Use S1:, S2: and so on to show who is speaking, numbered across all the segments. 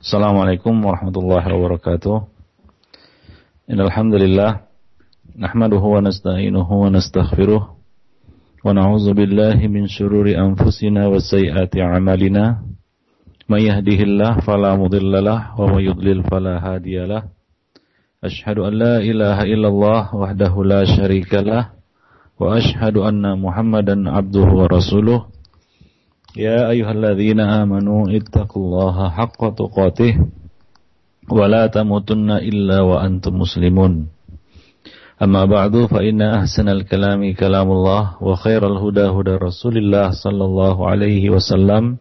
S1: Assalamualaikum warahmatullahi wabarakatuh. Innal hamdalillah nahmaduhu wa nasta'inuhu wa nastaghfiruh billahi min shururi anfusina wa sayyiati a'malina. May yahdihillahu fala mudhillalah wa may yudlil fala hadiyalah. Ashhadu an la ilaha illallah wahdahu la syarikalah wa ashhadu anna Muhammadan abduhu wa rasuluh. يا أيها الذين آمنوا اتقوا الله حق تقاته ولا تموتن إلا وأنتم مسلمون أما بعد فإن أحسن الكلام كلام الله وخير الهدى هدى رسول الله صلى الله عليه وسلم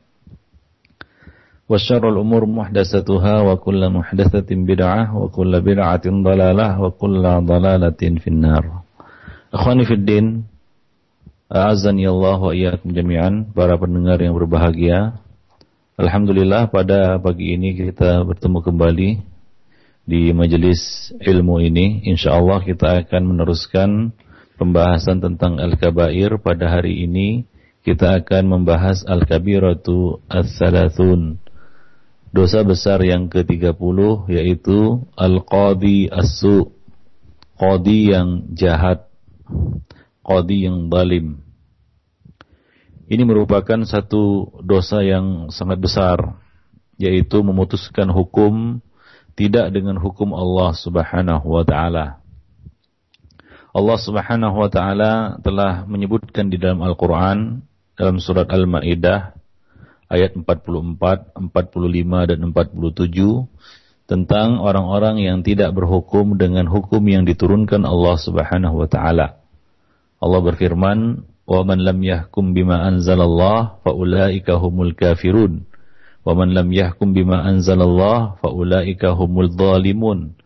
S1: وشر الأمور محدثتها وكل محدثة بدعة وكل بدعة ضلالة وكل ضلالة في النار أخواني في الدين Azani Allah wa iyyakum jami'an para pendengar yang berbahagia. Alhamdulillah pada pagi ini kita bertemu kembali di majelis ilmu ini. Insyaallah kita akan meneruskan pembahasan tentang al-kabair pada hari ini. Kita akan membahas al-kabiratu as-salathun. Dosa besar yang ke-30 yaitu al-qadi as-su. Qadi yang jahat qadi yang zalim. Ini merupakan satu dosa yang sangat besar, yaitu memutuskan hukum tidak dengan hukum Allah Subhanahu wa taala. Allah Subhanahu wa taala telah menyebutkan di dalam Al-Qur'an dalam surat Al-Maidah ayat 44, 45 dan 47 tentang orang-orang yang tidak berhukum dengan hukum yang diturunkan Allah Subhanahu wa taala. Allah berfirman, "Wa man lam yahkum bima anzalallah fa ulaika humul kafirun. Wa man lam yahkum bima anzalallah fa ulaika humul zalimun.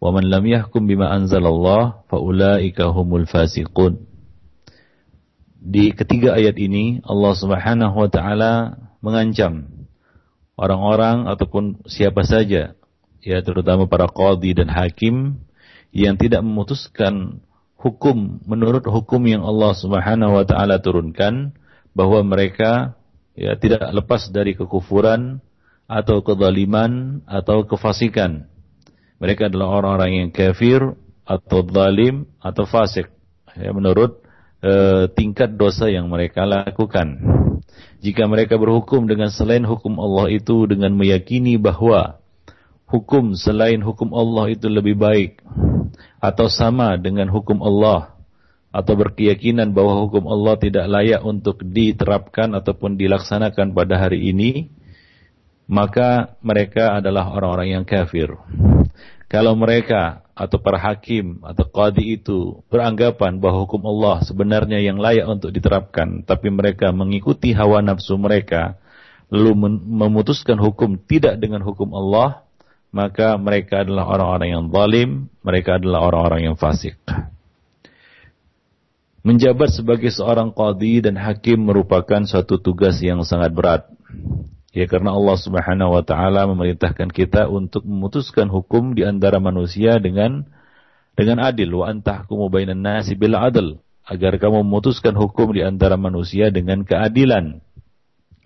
S1: Wa man lam yahkum bima anzalallah fa ulaika humul fasiqun." Di ketiga ayat ini Allah Subhanahu wa taala mengancam orang-orang ataupun siapa saja ya terutama para qadhi dan hakim yang tidak memutuskan hukum menurut hukum yang Allah Subhanahu wa taala turunkan bahwa mereka ya tidak lepas dari kekufuran atau kezaliman atau kefasikan. Mereka adalah orang-orang yang kafir atau zalim atau fasik ya menurut e, tingkat dosa yang mereka lakukan. Jika mereka berhukum dengan selain hukum Allah itu dengan meyakini bahwa hukum selain hukum Allah itu lebih baik atau sama dengan hukum Allah atau berkeyakinan bahwa hukum Allah tidak layak untuk diterapkan ataupun dilaksanakan pada hari ini, maka mereka adalah orang-orang yang kafir. Kalau mereka atau para hakim atau qadi itu beranggapan bahwa hukum Allah sebenarnya yang layak untuk diterapkan, tapi mereka mengikuti hawa nafsu mereka, lalu memutuskan hukum tidak dengan hukum Allah, maka mereka adalah orang-orang yang zalim, mereka adalah orang-orang yang fasik. Menjabat sebagai seorang qadi dan hakim merupakan suatu tugas yang sangat berat. Ya karena Allah Subhanahu wa taala memerintahkan kita untuk memutuskan hukum di antara manusia dengan dengan adil wa antahkumu bainan nasi bil adl agar kamu memutuskan hukum di antara manusia dengan keadilan.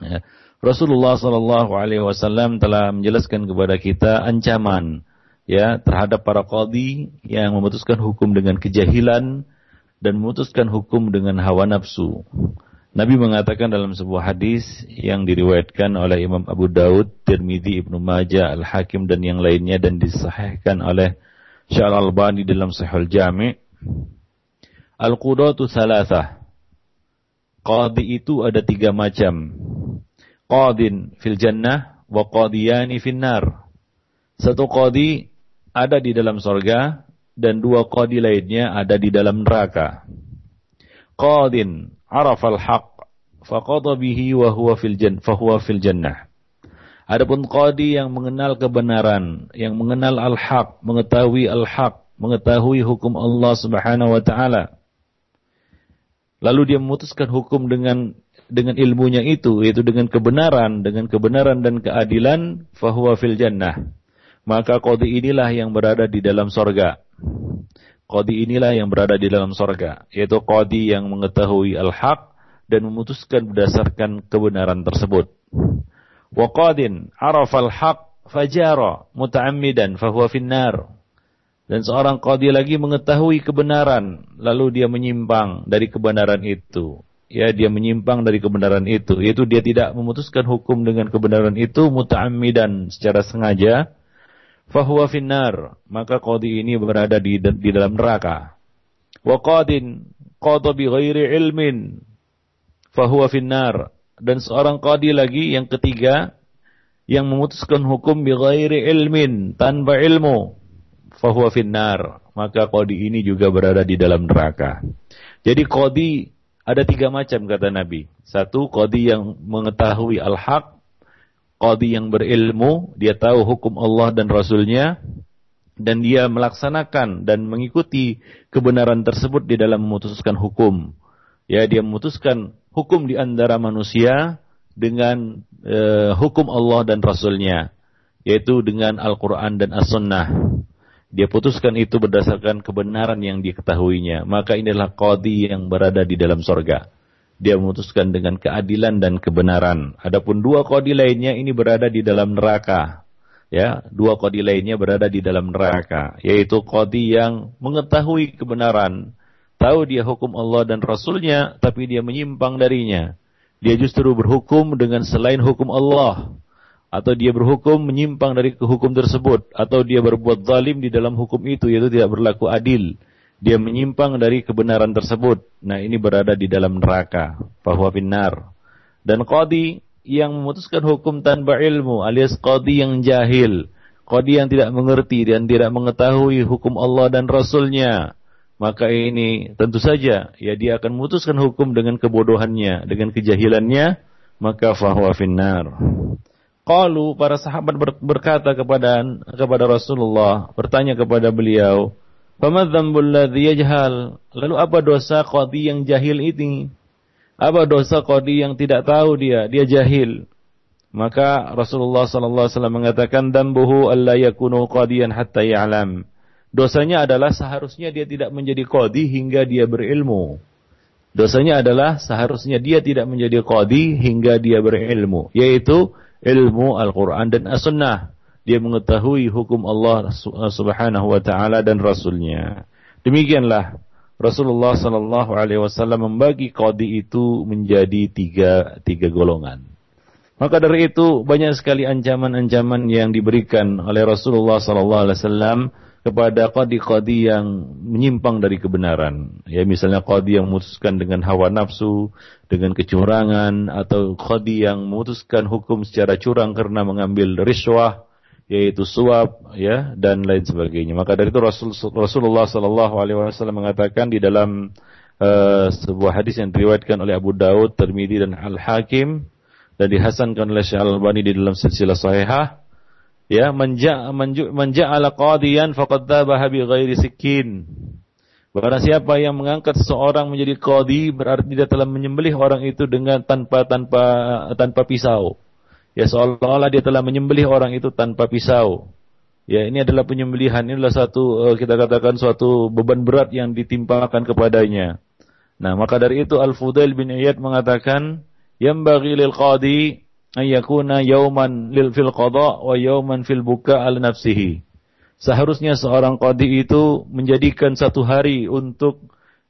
S1: Ya. Rasulullah Shallallahu Alaihi Wasallam telah menjelaskan kepada kita ancaman ya terhadap para qadi yang memutuskan hukum dengan kejahilan dan memutuskan hukum dengan hawa nafsu. Nabi mengatakan dalam sebuah hadis yang diriwayatkan oleh Imam Abu Daud, Tirmidzi, Ibnu Majah, Al-Hakim dan yang lainnya dan disahihkan oleh Syal Albani dalam Sahih Jami. Al-Qudatu Salasah. Qadi itu ada tiga macam qadin fil jannah wa qadiyani fin nar. Satu qadi ada di dalam sorga dan dua qadi lainnya ada di dalam neraka. Qadin arafal haq faqada bihi wa huwa fil jannah fahuwa fil jannah. Adapun qadi yang mengenal kebenaran, yang mengenal al-haq, mengetahui al-haq, mengetahui hukum Allah Subhanahu wa taala. Lalu dia memutuskan hukum dengan dengan ilmunya itu, yaitu dengan kebenaran, dengan kebenaran dan keadilan, fahuwa fil jannah. Maka kodi inilah yang berada di dalam sorga. Kodi inilah yang berada di dalam sorga, yaitu kodi yang mengetahui al-haq dan memutuskan berdasarkan kebenaran tersebut. Wa qadin arafal haq fajara muta'ammidan fahuwa finnar. Dan seorang qadi lagi mengetahui kebenaran lalu dia menyimpang dari kebenaran itu. Ya, dia menyimpang dari kebenaran itu, yaitu dia tidak memutuskan hukum dengan kebenaran itu muta'ammidan secara sengaja. Fahuwa finnar, maka qadi ini berada di, di dalam neraka. Wa qadin qada bi ghairi ilmin fahuwa finnar. Dan seorang qadi lagi yang ketiga yang memutuskan hukum bi ghairi ilmin, tanpa ilmu, fahuwa finnar. Maka qadi ini juga berada di dalam neraka. Jadi qadi ada tiga macam kata Nabi. Satu, qadi yang mengetahui al-haq, qadi yang berilmu, dia tahu hukum Allah dan Rasulnya, dan dia melaksanakan dan mengikuti kebenaran tersebut di dalam memutuskan hukum. Ya, dia memutuskan hukum di antara manusia dengan uh, hukum Allah dan Rasulnya, yaitu dengan Al-Quran dan As-Sunnah. Dia putuskan itu berdasarkan kebenaran yang diketahuinya. Maka inilah qadi yang berada di dalam sorga. Dia memutuskan dengan keadilan dan kebenaran. Adapun dua qadi lainnya ini berada di dalam neraka. Ya, dua qadi lainnya berada di dalam neraka, yaitu qadi yang mengetahui kebenaran, tahu dia hukum Allah dan Rasulnya, tapi dia menyimpang darinya dia justru berhukum dengan selain hukum Allah atau dia berhukum menyimpang dari hukum tersebut. Atau dia berbuat zalim di dalam hukum itu yaitu tidak berlaku adil. Dia menyimpang dari kebenaran tersebut. Nah ini berada di dalam neraka. Bahwa finnar. Dan qadi yang memutuskan hukum tanpa ilmu alias qadi yang jahil. Qadi yang tidak mengerti dan tidak mengetahui hukum Allah dan Rasulnya. Maka ini tentu saja ya dia akan memutuskan hukum dengan kebodohannya, dengan kejahilannya, maka fahuwa finnar. Qalu para sahabat berkata kepada kepada Rasulullah, bertanya kepada beliau, "Famadzambul ladzi yajhal?" Lalu apa dosa qadi yang jahil ini? Apa dosa qadi yang tidak tahu dia, dia jahil? Maka Rasulullah sallallahu alaihi wasallam mengatakan, "Dambuhu alla yakunu qadiyan hatta ya'lam." Dosanya adalah seharusnya dia tidak menjadi qadi hingga dia berilmu. Dosanya adalah seharusnya dia tidak menjadi qadi hingga dia berilmu, yaitu ilmu Al-Quran dan As-Sunnah. Dia mengetahui hukum Allah Subhanahu wa taala dan rasulnya. Demikianlah Rasulullah sallallahu alaihi wasallam membagi qadi itu menjadi tiga tiga golongan. Maka dari itu banyak sekali ancaman-ancaman yang diberikan oleh Rasulullah sallallahu alaihi wasallam kepada qadi-qadi yang menyimpang dari kebenaran. Ya misalnya qadi yang memutuskan dengan hawa nafsu, dengan kecurangan atau qadi yang memutuskan hukum secara curang karena mengambil riswah yaitu suap ya dan lain sebagainya. Maka dari itu Rasul, Rasulullah sallallahu alaihi wasallam mengatakan di dalam uh, sebuah hadis yang diriwayatkan oleh Abu Daud, Tirmidzi dan Al Hakim dan dihasankan oleh Syekh Al Albani di dalam silsilah sahihah ya manja menja'ala qadiyan faqad dhabaha bi ghairi sikin. Barang siapa yang mengangkat seseorang menjadi qadi berarti dia telah menyembelih orang itu dengan tanpa tanpa tanpa pisau. Ya seolah-olah dia telah menyembelih orang itu tanpa pisau. Ya ini adalah penyembelihan ini adalah satu eh, kita katakan suatu beban berat yang ditimpakan kepadanya. Nah, maka dari itu Al-Fudail bin Iyad mengatakan, yang bagi lil qadi ayakuna yauman lil fil qada wa yauman fil buka al nafsihi. Seharusnya seorang qadi itu menjadikan satu hari untuk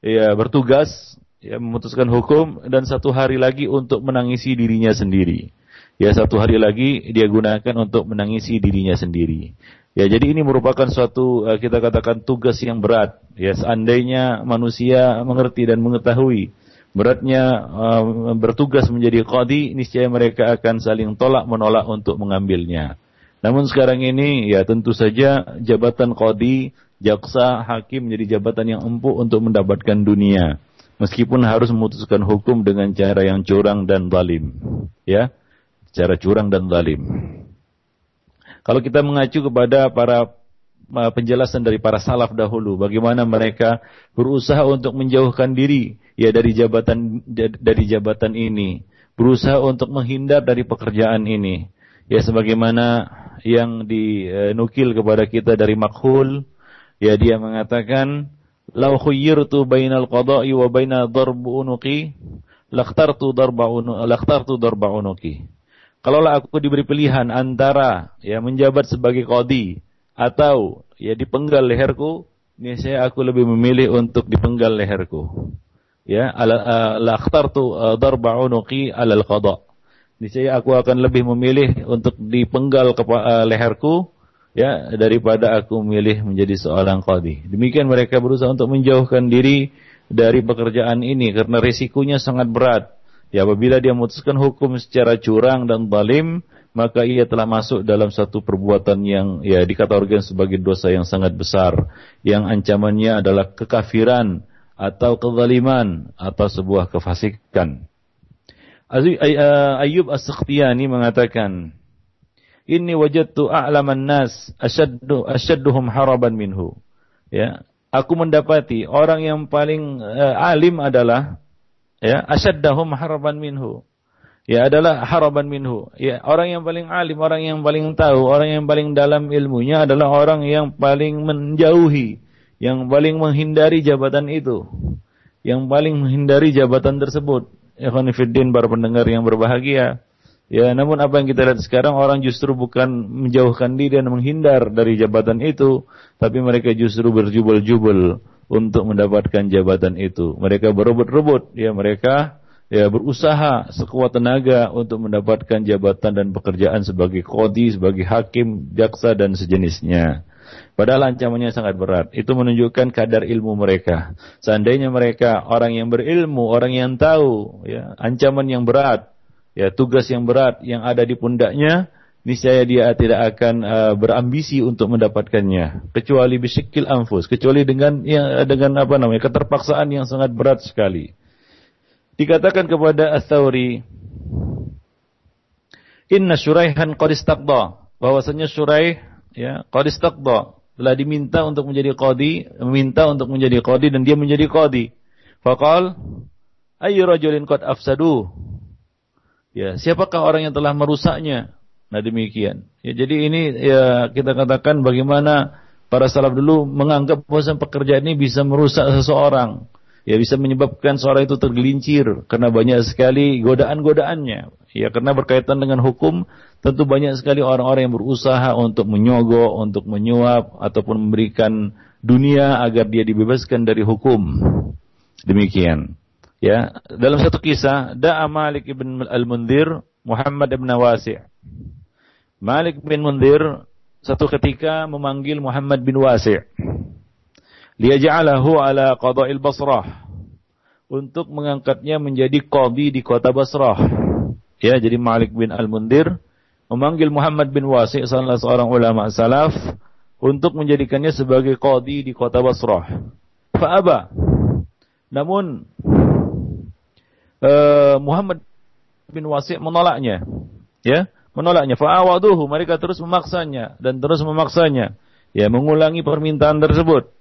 S1: ya bertugas ya memutuskan hukum dan satu hari lagi untuk menangisi dirinya sendiri. Ya satu hari lagi dia gunakan untuk menangisi dirinya sendiri. Ya jadi ini merupakan suatu eh, kita katakan tugas yang berat. Ya seandainya manusia mengerti dan mengetahui beratnya uh, bertugas menjadi qadi, niscaya mereka akan saling tolak menolak untuk mengambilnya. Namun sekarang ini ya tentu saja jabatan qadi, jaksa, hakim menjadi jabatan yang empuk untuk mendapatkan dunia. Meskipun harus memutuskan hukum dengan cara yang curang dan zalim. Ya, cara curang dan zalim. Kalau kita mengacu kepada para penjelasan dari para salaf dahulu bagaimana mereka berusaha untuk menjauhkan diri ya dari jabatan dari jabatan ini. Berusaha untuk menghindar dari pekerjaan ini. Ya sebagaimana yang dinukil kepada kita dari makhul. Ya dia mengatakan lau khuyyirtu bainal qada'i wa baina darbu unuqi laqtartu darba unuqi laqtartu darba unuqi. Kalaulah aku diberi pilihan antara ya menjabat sebagai kodi atau ya dipenggal leherku, saya aku lebih memilih untuk dipenggal leherku. Ya, la akhtartu darba unuqi alal qada. Niscaya aku akan lebih memilih untuk dipenggal ke leherku ya daripada aku memilih menjadi seorang qadi. Demikian mereka berusaha untuk menjauhkan diri dari pekerjaan ini karena risikonya sangat berat. Ya apabila dia memutuskan hukum secara curang dan zalim, maka ia telah masuk dalam satu perbuatan yang ya dikategorikan sebagai dosa yang sangat besar, yang ancamannya adalah kekafiran atau kezaliman atau sebuah kefasikan. Ayub As-Sakhtiyani mengatakan, "Inni wajadtu a'laman nas ashaddu ashadduhum haraban minhu." Ya, aku mendapati orang yang paling uh, alim adalah ya asyaddahum haraban minhu ya adalah haraban minhu ya orang yang paling alim orang yang paling tahu orang yang paling dalam ilmunya adalah orang yang paling menjauhi yang paling menghindari jabatan itu yang paling menghindari jabatan tersebut ikhwan fillah para pendengar yang berbahagia ya namun apa yang kita lihat sekarang orang justru bukan menjauhkan diri dan menghindar dari jabatan itu tapi mereka justru berjubel-jubel untuk mendapatkan jabatan itu. Mereka berebut-rebut, ya mereka ya berusaha sekuat tenaga untuk mendapatkan jabatan dan pekerjaan sebagai kodi, sebagai hakim, jaksa dan sejenisnya. Padahal ancamannya sangat berat. Itu menunjukkan kadar ilmu mereka. Seandainya mereka orang yang berilmu, orang yang tahu, ya, ancaman yang berat, ya, tugas yang berat yang ada di pundaknya, niscaya dia tidak akan uh, berambisi untuk mendapatkannya kecuali bisikil anfus kecuali dengan ya, dengan apa namanya keterpaksaan yang sangat berat sekali dikatakan kepada Ats-Tsauri inna syuraihan qad istaqda bahwasanya syuraih ya qad telah diminta untuk menjadi qadi meminta untuk menjadi qadi dan dia menjadi qadi faqal ayyu rajulin qad afsadu ya siapakah orang yang telah merusaknya Nah demikian. Ya, jadi ini ya kita katakan bagaimana para salaf dulu menganggap bahwa pekerjaan ini bisa merusak seseorang. Ya bisa menyebabkan seorang itu tergelincir karena banyak sekali godaan-godaannya. Ya karena berkaitan dengan hukum tentu banyak sekali orang-orang yang berusaha untuk menyogok, untuk menyuap ataupun memberikan dunia agar dia dibebaskan dari hukum. Demikian. Ya, dalam satu kisah, da'a Malik ibn al-Mundir Muhammad ibn Wasi' Malik bin Mundir satu ketika memanggil Muhammad bin Wasi' liyaj'alahu ala qada'il Basrah untuk mengangkatnya menjadi qadi di kota Basrah. Ya, jadi Malik bin Al-Mundir memanggil Muhammad bin Wasi' salah seorang ulama salaf untuk menjadikannya sebagai qadi di kota Basrah. Fa'aba. Namun uh, Muhammad bin Wasi' menolaknya. Ya, menolaknya. Fa'awaduhu, mereka terus memaksanya dan terus memaksanya. Ya, mengulangi permintaan tersebut.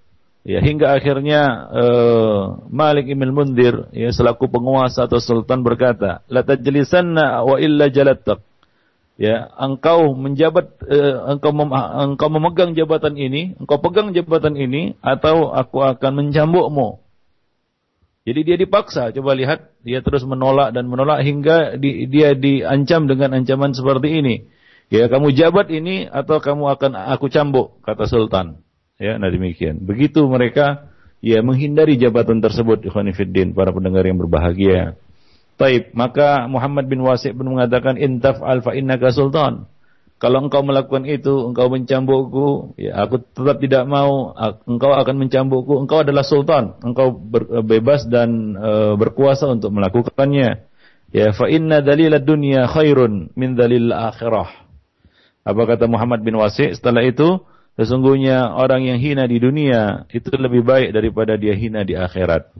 S1: Ya, hingga akhirnya uh, Malik ibn Mundir ya selaku penguasa atau sultan berkata, "La tajlisanna wa illa jalattak." Ya, engkau menjabat uh, engkau mem engkau memegang jabatan ini, engkau pegang jabatan ini atau aku akan mencambukmu. Jadi dia dipaksa, coba lihat, dia terus menolak dan menolak hingga di, dia diancam dengan ancaman seperti ini. Ya, kamu jabat ini atau kamu akan aku cambuk, kata sultan. Ya, nah demikian. Begitu mereka ya menghindari jabatan tersebut, ikhwanifiddin, para pendengar yang berbahagia. Taib, maka Muhammad bin Wasi' pun mengatakan intaf alfa innaka sultan. Kalau engkau melakukan itu, engkau mencambukku, ya aku tetap tidak mau, engkau akan mencambukku, engkau adalah sultan, engkau ber, bebas dan e, berkuasa untuk melakukannya. Ya, fa inna dalil dunya khairun min dalil akhirah. Apa kata Muhammad bin Wasi' setelah itu? Sesungguhnya orang yang hina di dunia itu lebih baik daripada dia hina di akhirat.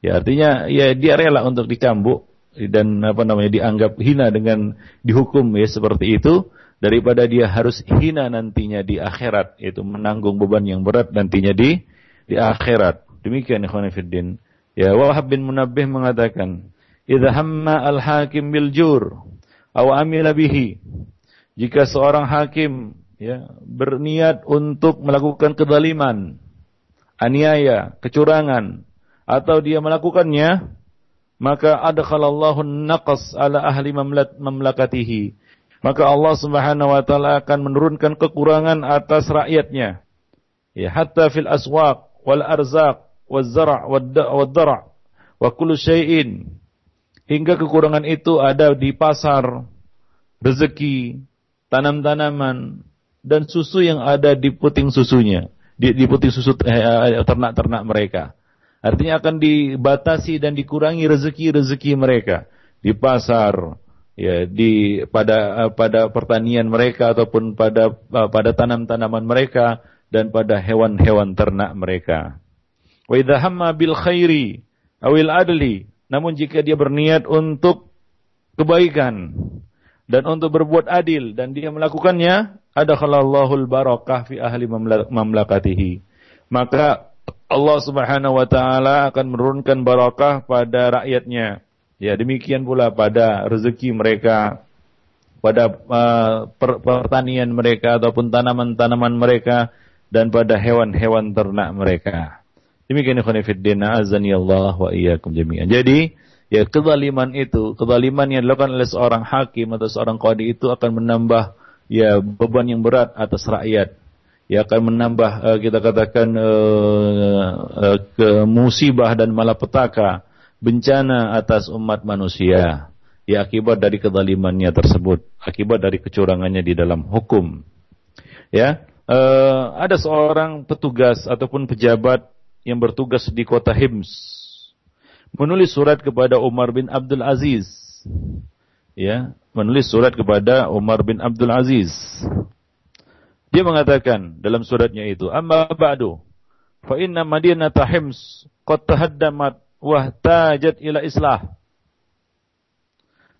S1: Ya artinya ya dia rela untuk dicambuk dan apa namanya dianggap hina dengan dihukum ya seperti itu daripada dia harus hina nantinya di akhirat yaitu menanggung beban yang berat nantinya di di akhirat. Demikian ikhwan fillah. Ya Wahab bin Munabbih mengatakan idza hamma al hakim bil jur aw amila bihi. Jika seorang hakim ya berniat untuk melakukan kezaliman aniaya kecurangan atau dia melakukannya maka adkhalallahu naqas ala ahli mamlakatihi maka Allah Subhanahu wa taala akan menurunkan kekurangan atas rakyatnya. Ya, hatta fil aswaq wal arzaq wal zara' wad dara' wa kullu syai'in. Hingga kekurangan itu ada di pasar, rezeki, tanam-tanaman dan susu yang ada di puting susunya, di, di puting susu eh, ternak-ternak mereka. Artinya akan dibatasi dan dikurangi rezeki-rezeki mereka di pasar, ya di pada pada pertanian mereka ataupun pada pada tanam-tanaman mereka dan pada hewan-hewan ternak mereka. Wa idza hamma bil khairi awil adli, namun jika dia berniat untuk kebaikan dan untuk berbuat adil dan dia melakukannya, ada khalallahul barakah fi ahli mamlakatihi. Maka Allah Subhanahu wa taala akan menurunkan barakah pada rakyatnya Ya demikian pula pada rezeki mereka, pada uh, per pertanian mereka ataupun tanaman-tanaman mereka dan pada hewan-hewan ternak mereka. Demikian ikhwan fillah azani Allah wa iyyakum jami'an. Jadi ya kezaliman itu, kezaliman yang dilakukan oleh seorang hakim atau seorang qadi itu akan menambah ya beban yang berat atas rakyat. Ya akan menambah uh, kita katakan uh, uh, ke musibah dan malapetaka bencana atas umat manusia ya akibat dari kezalimannya tersebut, akibat dari kecurangannya di dalam hukum. Ya, uh, ada seorang petugas ataupun pejabat yang bertugas di kota Hims menulis surat kepada Umar bin Abdul Aziz. Ya, menulis surat kepada Umar bin Abdul Aziz. Dia mengatakan dalam suratnya itu, "Amma ba'du, fa inna Madinata Hims qad tahaddamat wahtajat ila islah.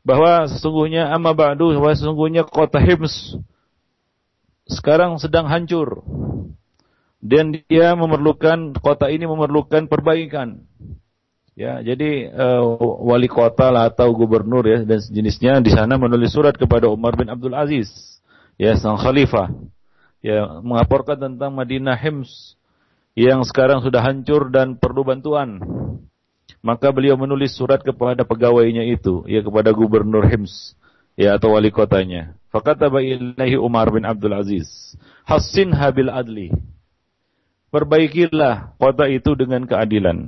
S1: Bahwa sesungguhnya amma ba'du bahwa sesungguhnya kota Hims sekarang sedang hancur. Dan dia memerlukan kota ini memerlukan perbaikan. Ya, jadi uh, wali kota lah atau gubernur ya dan sejenisnya di sana menulis surat kepada Umar bin Abdul Aziz, ya sang khalifah, ya mengaporkan tentang Madinah Hims yang sekarang sudah hancur dan perlu bantuan. Maka beliau menulis surat kepada pegawainya itu, ya kepada gubernur Hims, ya atau wali kotanya. Fakataba ilaihi Umar bin Abdul Aziz, Hassin habil adli. Perbaikilah kota itu dengan keadilan.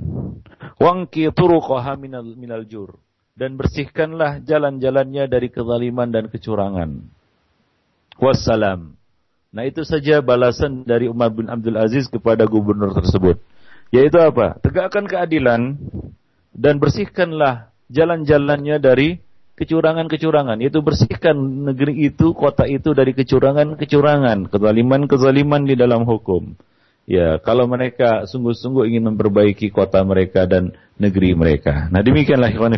S1: Wangki turuqaha minal, minal jur. Dan bersihkanlah jalan-jalannya dari kezaliman dan kecurangan. Wassalam. Nah itu saja balasan dari Umar bin Abdul Aziz kepada gubernur tersebut. Yaitu apa? Tegakkan keadilan dan bersihkanlah jalan-jalannya dari kecurangan-kecurangan. Itu bersihkan negeri itu, kota itu dari kecurangan-kecurangan, kezaliman-kezaliman di dalam hukum. Ya, kalau mereka sungguh-sungguh ingin memperbaiki kota mereka dan negeri mereka. Nah, demikianlah ikhwan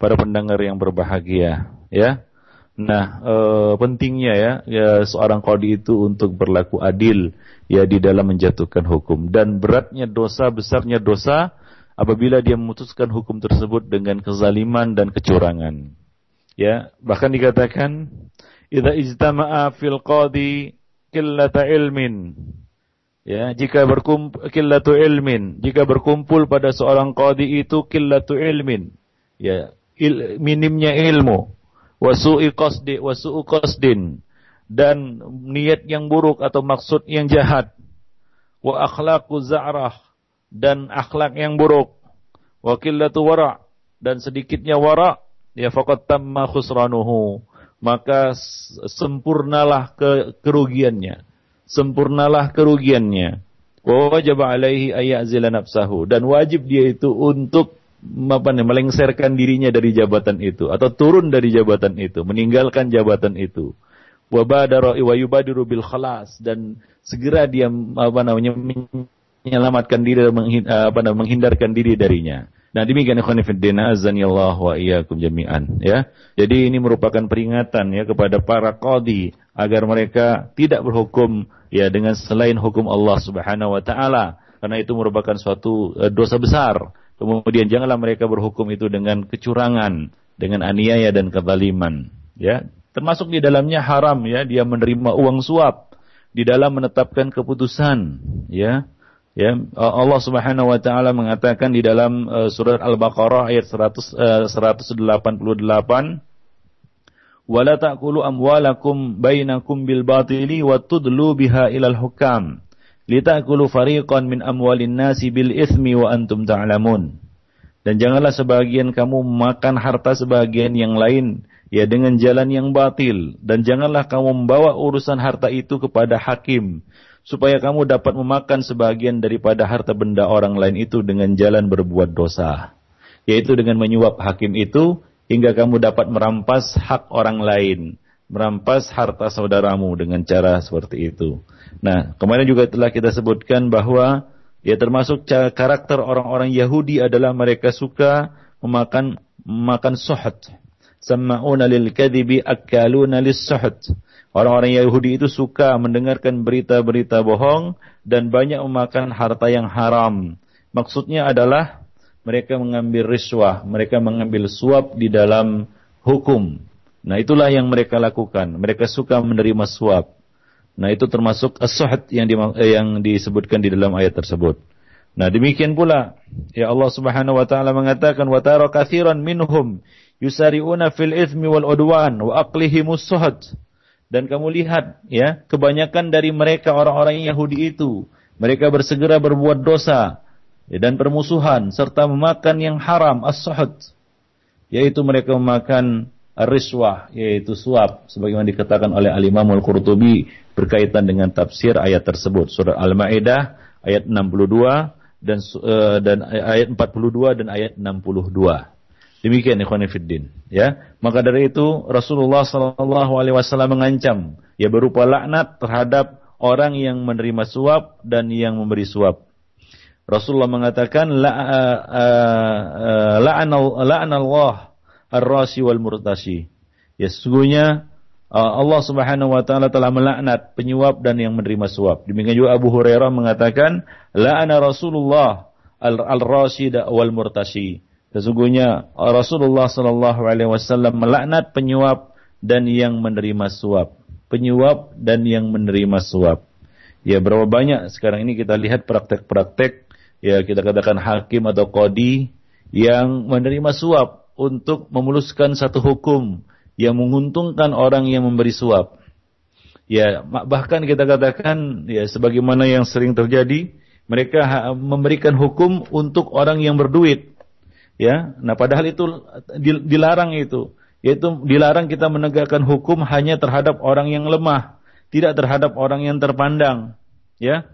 S1: para pendengar yang berbahagia, ya. Nah, e, pentingnya ya, ya seorang kodi itu untuk berlaku adil ya di dalam menjatuhkan hukum dan beratnya dosa, besarnya dosa apabila dia memutuskan hukum tersebut dengan kezaliman dan kecurangan. Ya, bahkan dikatakan idza ijtama'a fil qadi qillata ilmin. Ya, jika berkumpul qillatu ilmin, jika berkumpul pada seorang qadi itu qillatu ilmin. Ya, il, minimnya ilmu, wasu'i qasdi wasu'u qasdin. Dan niat yang buruk atau maksud yang jahat. Wa akhlaqu za'rah. Dan akhlak yang buruk. Wa qillatu wara. Dan sedikitnya wara ya faqad tamma khusranuhu. Maka sempurnalah ke kerugiannya sempurnalah kerugiannya. Wa wajib alaihi nafsahu. Dan wajib dia itu untuk apa nih, melengsarkan dirinya dari jabatan itu. Atau turun dari jabatan itu, meninggalkan jabatan itu. Bil khalas. Dan segera dia apa namanya menyelamatkan diri dan menghindarkan diri darinya. Nah demikian ikhwan fillah azani Allah wa iyyakum jami'an ya. Jadi ini merupakan peringatan ya kepada para qadi agar mereka tidak berhukum ya dengan selain hukum Allah Subhanahu wa taala karena itu merupakan suatu uh, dosa besar. Kemudian janganlah mereka berhukum itu dengan kecurangan, dengan aniaya dan kezaliman ya. Termasuk di dalamnya haram ya dia menerima uang suap di dalam menetapkan keputusan ya Ya, Allah Subhanahu wa taala mengatakan di dalam uh, surat Al-Baqarah ayat 100 uh, 188 wala ta'kulu amwalakum bainakum bil batili wa tudlu biha ilal hukam litakulu fariqan min amwalin nasi bil ismi wa antum ta'lamun. Dan janganlah sebagian kamu makan harta sebagian yang lain ya dengan jalan yang batil. Dan janganlah kamu membawa urusan harta itu kepada hakim supaya kamu dapat memakan sebagian daripada harta benda orang lain itu dengan jalan berbuat dosa yaitu dengan menyuap hakim itu hingga kamu dapat merampas hak orang lain, merampas harta saudaramu dengan cara seperti itu. Nah, kemarin juga telah kita sebutkan bahwa ya termasuk karakter orang-orang Yahudi adalah mereka suka memakan memakan suhud. Sama'una lil kadhibi akaluna lis. Orang-orang Yahudi itu suka mendengarkan berita-berita bohong dan banyak memakan harta yang haram. Maksudnya adalah mereka mengambil riswah, mereka mengambil suap di dalam hukum. Nah, itulah yang mereka lakukan. Mereka suka menerima suap. Nah, itu termasuk as yang, di, eh, yang disebutkan di dalam ayat tersebut. Nah, demikian pula ya Allah Subhanahu wa taala mengatakan wa tara katsiran minhum yusari'una fil itsmi wal udwan wa aqlihimus suhud. Dan kamu lihat ya, kebanyakan dari mereka orang-orang Yahudi itu mereka bersegera berbuat dosa ya, dan permusuhan serta memakan yang haram as-suhud yaitu mereka memakan riswah yaitu suap sebagaimana dikatakan oleh Al-Imam Al-Qurtubi berkaitan dengan tafsir ayat tersebut. Surah Al-Maidah ayat 62 dan uh, dan ayat 42 dan ayat 62 demikian ikhwan fillah ya maka dari itu Rasulullah sallallahu alaihi wasallam mengancam ya berupa laknat terhadap orang yang menerima suap dan yang memberi suap Rasulullah mengatakan la'anallah ar-rasi wal murtasi. Ya sesungguhnya Allah Subhanahu wa taala telah melaknat penyuap dan yang menerima suap. Demikian juga Abu Hurairah mengatakan la'ana Rasulullah al-rasi wal murtasi. Sesungguhnya Rasulullah sallallahu alaihi wasallam melaknat penyuap dan yang menerima suap. Penyuap dan yang menerima suap. Ya berapa banyak sekarang ini kita lihat praktek-praktek ya kita katakan hakim atau kodi yang menerima suap untuk memuluskan satu hukum yang menguntungkan orang yang memberi suap. Ya, bahkan kita katakan ya sebagaimana yang sering terjadi, mereka memberikan hukum untuk orang yang berduit. Ya, nah padahal itu dilarang itu, yaitu dilarang kita menegakkan hukum hanya terhadap orang yang lemah, tidak terhadap orang yang terpandang. Ya,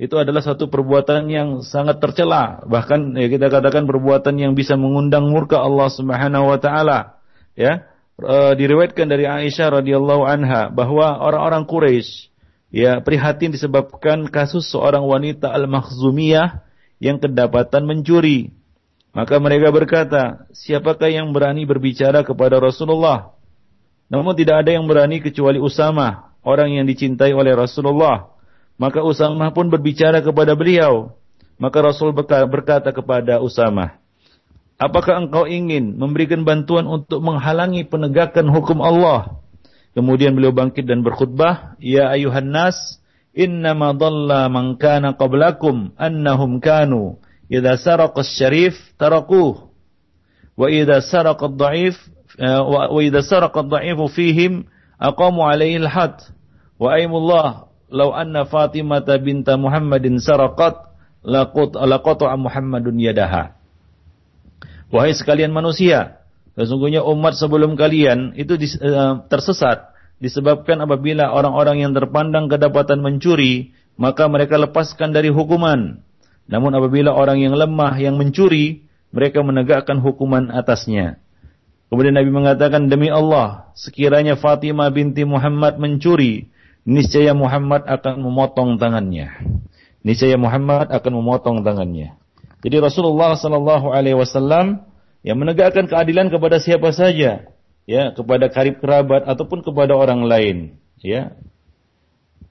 S1: itu adalah satu perbuatan yang sangat tercela. Bahkan ya kita katakan perbuatan yang bisa mengundang murka Allah Subhanahu wa taala. Ya e, diriwayatkan dari Aisyah radhiyallahu anha bahwa orang-orang Quraisy ya prihatin disebabkan kasus seorang wanita al-Makhzumiyah yang kedapatan mencuri maka mereka berkata siapakah yang berani berbicara kepada Rasulullah namun tidak ada yang berani kecuali Usama orang yang dicintai oleh Rasulullah maka Usamah pun berbicara kepada beliau. Maka Rasul berkata kepada Usamah, Apakah engkau ingin memberikan bantuan untuk menghalangi penegakan hukum Allah? Kemudian beliau bangkit dan berkhutbah, Ya ayuhan nas, innama dhalla man kana qablakum annahum kanu idza saraqa syarif tarakuh wa idza saraqa ad-dha'if eh, wa idza saraqa ad-dha'ifu fihim aqamu alaihi al-had wa aimullah "Lau anna Fatimah binta Muhammadin saraqat laqut laqata Muhammadun yadaha." Wahai sekalian manusia, sesungguhnya umat sebelum kalian itu uh, tersesat disebabkan apabila orang-orang yang terpandang kedapatan mencuri, maka mereka lepaskan dari hukuman. Namun apabila orang yang lemah yang mencuri, mereka menegakkan hukuman atasnya. Kemudian Nabi mengatakan, demi Allah, sekiranya Fatimah binti Muhammad mencuri, niscaya Muhammad akan memotong tangannya. Niscaya Muhammad akan memotong tangannya. Jadi Rasulullah Sallallahu Alaihi Wasallam yang menegakkan keadilan kepada siapa saja, ya kepada karib kerabat ataupun kepada orang lain, ya.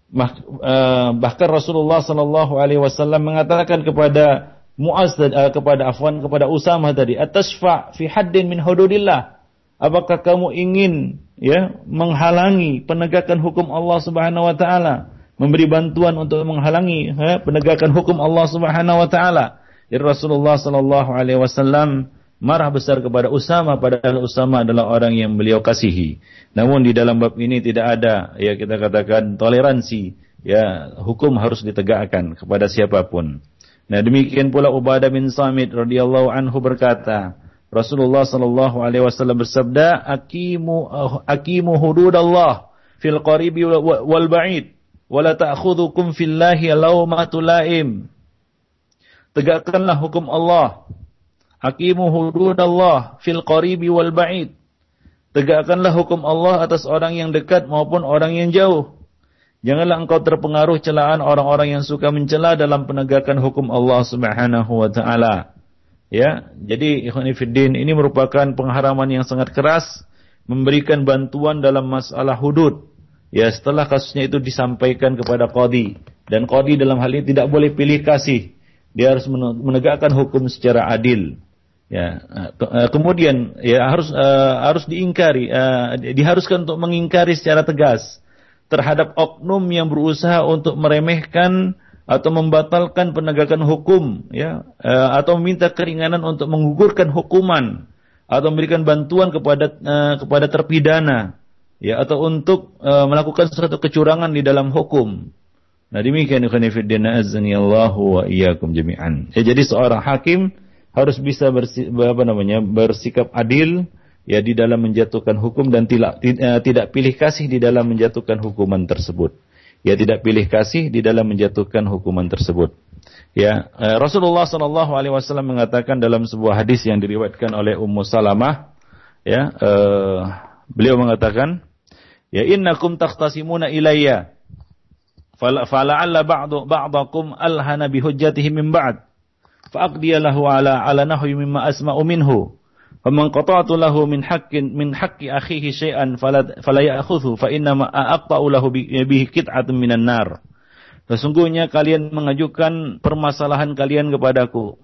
S1: Eh, bahkan Rasulullah Sallallahu Alaihi Wasallam mengatakan kepada Muaz uh, kepada Afwan kepada Usama tadi, atasfa fi haddin min hududillah. Apakah kamu ingin ya menghalangi penegakan hukum Allah Subhanahu wa taala, memberi bantuan untuk menghalangi ya, penegakan hukum Allah Subhanahu wa taala. Rasulullah sallallahu alaihi wasallam marah besar kepada Usama padahal Usama adalah orang yang beliau kasihi. Namun di dalam bab ini tidak ada ya kita katakan toleransi ya hukum harus ditegakkan kepada siapa pun. Nah demikian pula Ubadah bin Samit radhiyallahu anhu berkata, Rasulullah sallallahu alaihi wasallam bersabda, "Aqimu aqimu hududallah fil qaribi wal ba'id, wa la ta'khudhukum fillahi lawmatu laim." Tegakkanlah hukum Allah Hakimu hududallah fil qaribi wal ba'id. Tegakkanlah hukum Allah atas orang yang dekat maupun orang yang jauh. Janganlah engkau terpengaruh celaan orang-orang yang suka mencela dalam penegakan hukum Allah Subhanahu wa taala. Ya, jadi ikhwan fillah ini merupakan pengharaman yang sangat keras memberikan bantuan dalam masalah hudud. Ya, setelah kasusnya itu disampaikan kepada qadi dan qadi dalam hal ini tidak boleh pilih kasih. Dia harus menegakkan hukum secara adil. Ya, eh, kemudian ya harus uh, harus diingkari, uh, diharuskan untuk mengingkari secara tegas terhadap oknum yang berusaha untuk meremehkan atau membatalkan penegakan hukum, ya, uh, atau meminta keringanan untuk menggugurkan hukuman atau memberikan bantuan kepada uh, kepada terpidana, ya, atau untuk uh, melakukan suatu kecurangan di dalam hukum. Nah demikian wa iyyakum jami'an. Ya, jadi seorang hakim harus bisa bersi, apa namanya bersikap adil ya di dalam menjatuhkan hukum dan tidak eh, tidak pilih kasih di dalam menjatuhkan hukuman tersebut. Ya tidak pilih kasih di dalam menjatuhkan hukuman tersebut. Ya eh, Rasulullah Shallallahu Alaihi Wasallam mengatakan dalam sebuah hadis yang diriwayatkan oleh Ummu Salamah, ya uh, beliau mengatakan, ya innakum takhtasimuna ilayya, fala'alla ba'du ba'dakum alhana bihujjatihi min ba'd fa'aqdiyalahu ala ala nahwi mimma asma'u minhu faman qata'tu lahu min haqqin min haqqi akhihi syai'an fala fala ya'khudhu fa inna ma aqta'u lahu bihi qit'atun minan nar Sesungguhnya kalian mengajukan permasalahan kalian kepadaku.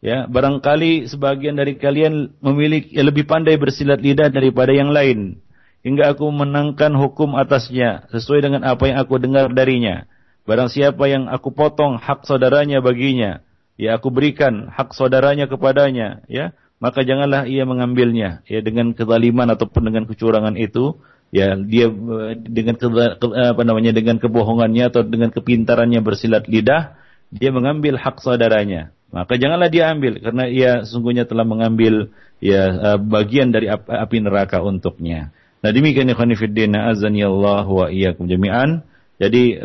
S1: Ya, barangkali sebagian dari kalian memiliki ya, lebih pandai bersilat lidah daripada yang lain hingga aku menangkan hukum atasnya sesuai dengan apa yang aku dengar darinya. Barang siapa yang aku potong hak saudaranya baginya, ya aku berikan hak saudaranya kepadanya, ya, maka janganlah ia mengambilnya, ya dengan kezaliman ataupun dengan kecurangan itu, ya dia eh, dengan ke, apa namanya dengan kebohongannya atau dengan kepintarannya bersilat lidah, dia mengambil hak saudaranya. Maka janganlah dia ambil karena ia sesungguhnya telah mengambil ya eh, bagian dari api neraka untuknya. Nah demikian ikhwan fillah wa iyyakum jami'an. Jadi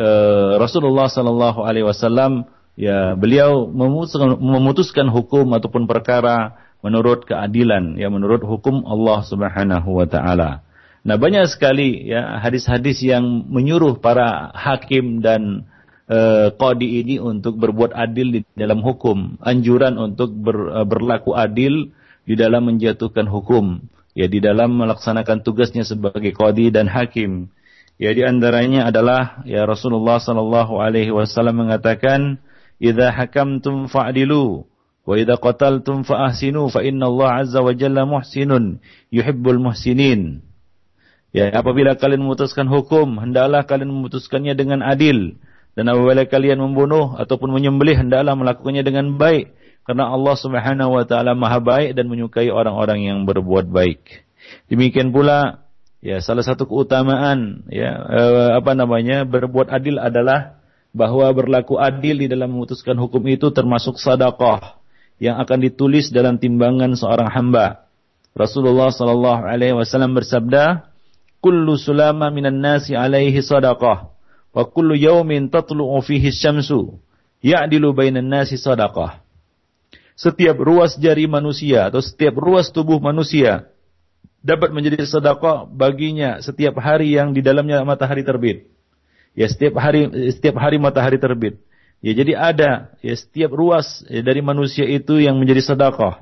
S1: Rasulullah sallallahu alaihi wasallam ya beliau memutuskan, memutuskan hukum ataupun perkara menurut keadilan ya menurut hukum Allah Subhanahu wa taala. Nah, banyak sekali ya hadis-hadis yang menyuruh para hakim dan e, ini untuk berbuat adil di dalam hukum, anjuran untuk ber, e, berlaku adil di dalam menjatuhkan hukum, ya di dalam melaksanakan tugasnya sebagai qadi dan hakim. Ya di antaranya adalah ya Rasulullah sallallahu alaihi wasallam mengatakan idza hakamtum fa'dilu wa idza qataltum fa'ahsinu fa inna Allah azza wa jalla muhsinun yuhibbul muhsinin. Ya, apabila kalian memutuskan hukum, hendaklah kalian memutuskannya dengan adil. Dan apabila kalian membunuh ataupun menyembelih, hendaklah melakukannya dengan baik. Karena Allah subhanahu wa ta'ala maha baik dan menyukai orang-orang yang berbuat baik. Demikian pula, ya salah satu keutamaan, ya eh, apa namanya, berbuat adil adalah bahwa berlaku adil di dalam memutuskan hukum itu termasuk sadaqah yang akan ditulis dalam timbangan seorang hamba. Rasulullah sallallahu alaihi wasallam bersabda, "Kullu sulama minan nasi alaihi sadaqah wa kullu yawmin tatlu'u fihi syamsu ya'dilu bainan nasi sadaqah." Setiap ruas jari manusia atau setiap ruas tubuh manusia dapat menjadi sedekah baginya setiap hari yang di dalamnya matahari terbit. Ya setiap hari setiap hari matahari terbit. Ya jadi ada ya setiap ruas ya, dari manusia itu yang menjadi sedekah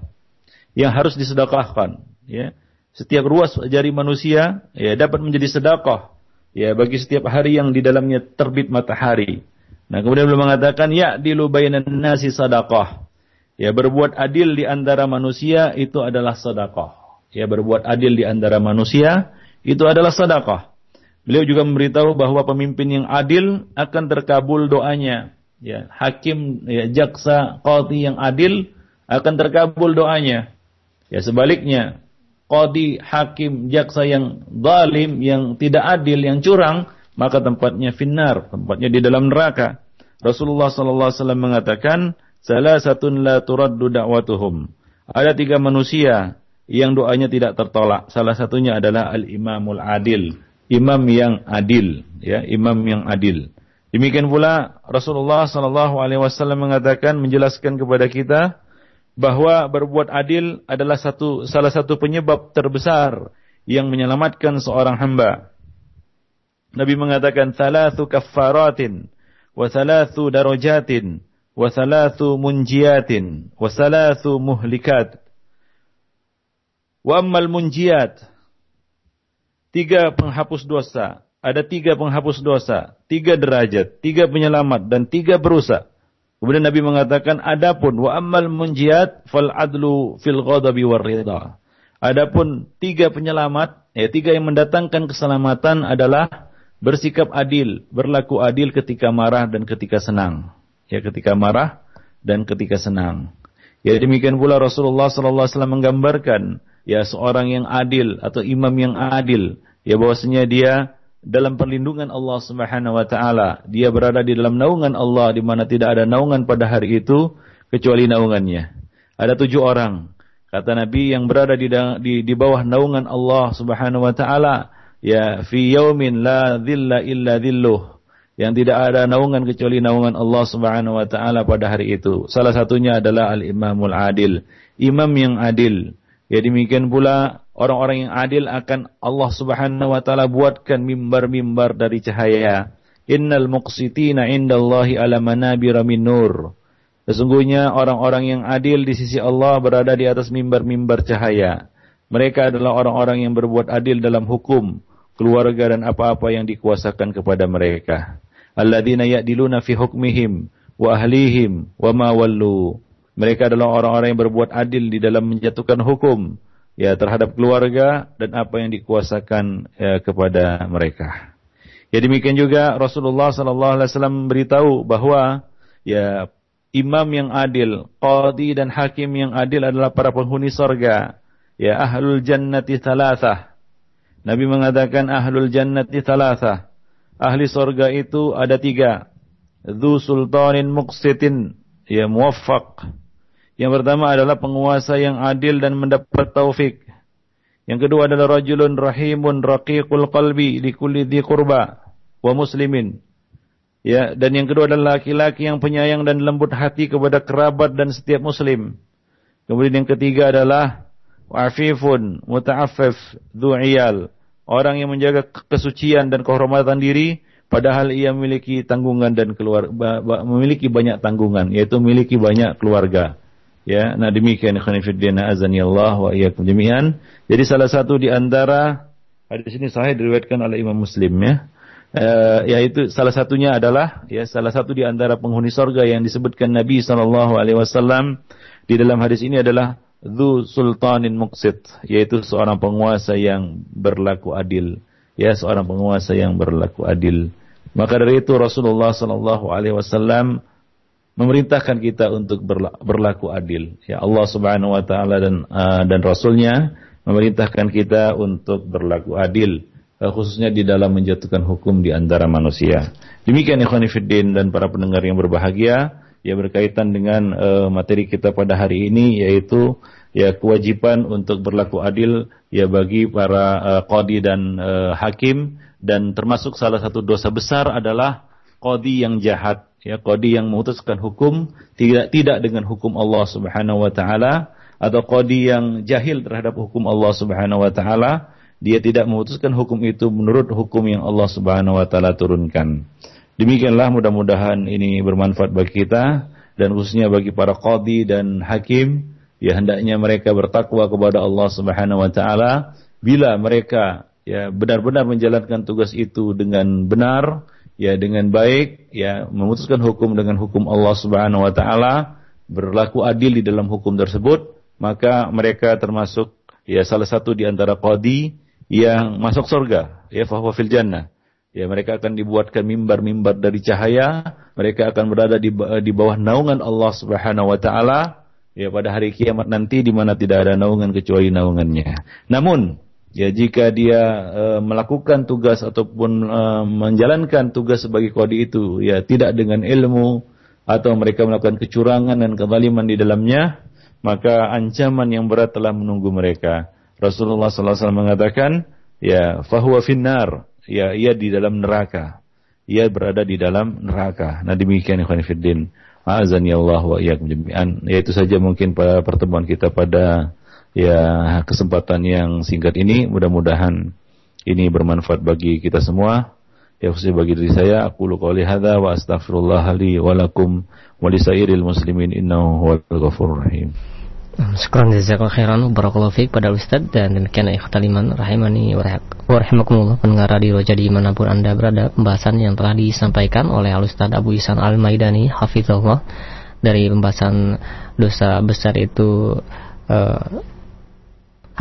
S1: yang harus disedekahkan. Ya setiap ruas jari manusia ya dapat menjadi sedekah ya bagi setiap hari yang di dalamnya terbit matahari. Nah kemudian beliau mengatakan ya dilu bainan nasi sedekah. Ya berbuat adil di antara manusia itu adalah sedekah. Ya berbuat adil di antara manusia itu adalah sedekah. Beliau juga memberitahu bahwa pemimpin yang adil akan terkabul doanya. Ya, hakim, ya, jaksa, qadhi yang adil akan terkabul doanya. Ya sebaliknya, qadi, hakim, jaksa yang zalim, yang tidak adil, yang curang, maka tempatnya finnar, tempatnya di dalam neraka. Rasulullah sallallahu alaihi wasallam mengatakan, "Salah satun la turaddu da'watuhum." Ada tiga manusia yang doanya tidak tertolak. Salah satunya adalah al-imamul adil, imam yang adil, ya, imam yang adil. Demikian pula Rasulullah sallallahu alaihi wasallam mengatakan menjelaskan kepada kita bahwa berbuat adil adalah satu salah satu penyebab terbesar yang menyelamatkan seorang hamba. Nabi mengatakan thalathu kaffaratin wa thalathu darajatin wa thalathu munjiatin wa thalathu muhlikat. Wa ammal munjiat tiga penghapus dosa, ada tiga penghapus dosa, tiga derajat, tiga penyelamat dan tiga berusaha. Kemudian Nabi mengatakan, adapun wa ammal munjiat fal adlu fil ghadabi war. Adapun tiga penyelamat, ya tiga yang mendatangkan keselamatan adalah bersikap adil, berlaku adil ketika marah dan ketika senang. Ya ketika marah dan ketika senang. Ya demikian pula Rasulullah sallallahu alaihi wasallam menggambarkan ya seorang yang adil atau imam yang adil, ya bahwasanya dia dalam perlindungan Allah Subhanahu wa taala. Dia berada di dalam naungan Allah di mana tidak ada naungan pada hari itu kecuali naungannya. Ada tujuh orang kata Nabi yang berada di di, di bawah naungan Allah Subhanahu wa taala ya fi yaumin la dhilla illa dhilluh yang tidak ada naungan kecuali naungan Allah Subhanahu wa taala pada hari itu. Salah satunya adalah al-imamul adil, imam yang adil. Ya demikian pula orang-orang yang adil akan Allah Subhanahu wa taala buatkan mimbar-mimbar dari cahaya. Innal muqsitina indallahi ala manabira min nur. Sesungguhnya orang-orang yang adil di sisi Allah berada di atas mimbar-mimbar cahaya. Mereka adalah orang-orang yang berbuat adil dalam hukum, keluarga dan apa-apa yang dikuasakan kepada mereka. Alladzina ya'diluna fi hukmihim wa ahlihim wa ma wallu. Mereka adalah orang-orang yang berbuat adil di dalam menjatuhkan hukum, ya terhadap keluarga dan apa yang dikuasakan ya, kepada mereka. Ya demikian juga Rasulullah sallallahu alaihi wasallam beritahu bahwa ya imam yang adil, qadi dan hakim yang adil adalah para penghuni sorga. Ya ahlul jannati thalathah. Nabi mengatakan ahlul jannati thalathah. Ahli sorga itu ada tiga. Dhu sultanin muqsitin. Ya muwaffaq yang pertama adalah penguasa yang adil dan mendapat taufik. Yang kedua adalah rajulun rahimun raqiqul qalbi likulli dhi qurba wa muslimin. Ya, dan yang kedua adalah laki-laki yang penyayang dan lembut hati kepada kerabat dan setiap muslim. Kemudian yang ketiga adalah afifun muta'affif du'iyal. Orang yang menjaga kesucian dan kehormatan diri padahal ia memiliki tanggungan dan keluar memiliki banyak tanggungan yaitu memiliki banyak keluarga. Ya, nah demikian khonifuddin azani Allah wa iyyakum jami'an. Jadi salah satu di antara hadis ini sahih diriwayatkan oleh Imam Muslim ya. Uh, yaitu salah satunya adalah ya salah satu di antara penghuni sorga yang disebutkan Nabi Shallallahu Alaihi Wasallam di dalam hadis ini adalah Dhu Sultanin Muqsid yaitu seorang penguasa yang berlaku adil ya seorang penguasa yang berlaku adil maka dari itu Rasulullah Shallallahu Alaihi Wasallam memerintahkan kita untuk berlaku adil. Ya Allah Subhanahu wa taala dan uh, dan rasulnya memerintahkan kita untuk berlaku adil uh, khususnya di dalam menjatuhkan hukum di antara manusia. Demikian ikhwan fillah dan para pendengar yang berbahagia ya berkaitan dengan uh, materi kita pada hari ini yaitu ya kewajiban untuk berlaku adil ya bagi para uh, qadi dan uh, hakim dan termasuk salah satu dosa besar adalah qadi yang jahat ya qadi yang memutuskan hukum tidak tidak dengan hukum Allah Subhanahu wa taala atau qadi yang jahil terhadap hukum Allah Subhanahu wa taala dia tidak memutuskan hukum itu menurut hukum yang Allah Subhanahu wa taala turunkan. Demikianlah mudah-mudahan ini bermanfaat bagi kita dan khususnya bagi para qadi dan hakim ya hendaknya mereka bertakwa kepada Allah Subhanahu wa taala bila mereka ya benar-benar menjalankan tugas itu dengan benar ya dengan baik ya memutuskan hukum dengan hukum Allah Subhanahu wa taala berlaku adil di dalam hukum tersebut maka mereka termasuk ya salah satu di antara qadi yang masuk surga ya fa fil jannah ya mereka akan dibuatkan mimbar-mimbar dari cahaya mereka akan berada di di bawah naungan Allah Subhanahu wa taala ya pada hari kiamat nanti di mana tidak ada naungan kecuali naungannya. Namun ya jika dia e, melakukan tugas ataupun e, menjalankan tugas sebagai kodi itu ya tidak dengan ilmu atau mereka melakukan kecurangan dan kezaliman di dalamnya, maka ancaman yang berat telah menunggu mereka. Rasulullah SAW mengatakan, ya fahuwa finnar, ya ia di dalam neraka. Ia berada di dalam neraka. Nah demikian ikhwan fiddin. Azan ya Allah wa iyyakum jami'an. Ya itu saja mungkin pada pertemuan kita pada ya kesempatan yang singkat ini. Mudah-mudahan ini bermanfaat bagi kita semua. Ya khususnya bagi diri saya, aku qouli hadza wa astaghfirullah li wa lakum muslimin innahu huwal ghafurur rahim.
S2: Syukran jazakallahu khairan barakallahu fiik pada Ustaz dan demikian ikhtal iman rahimani wa rahimakumullah pendengar radio Roja di mana pun Anda berada pembahasan yang telah disampaikan oleh Ustaz Abu Isan Al Maidani hafizahullah dari pembahasan dosa besar itu uh,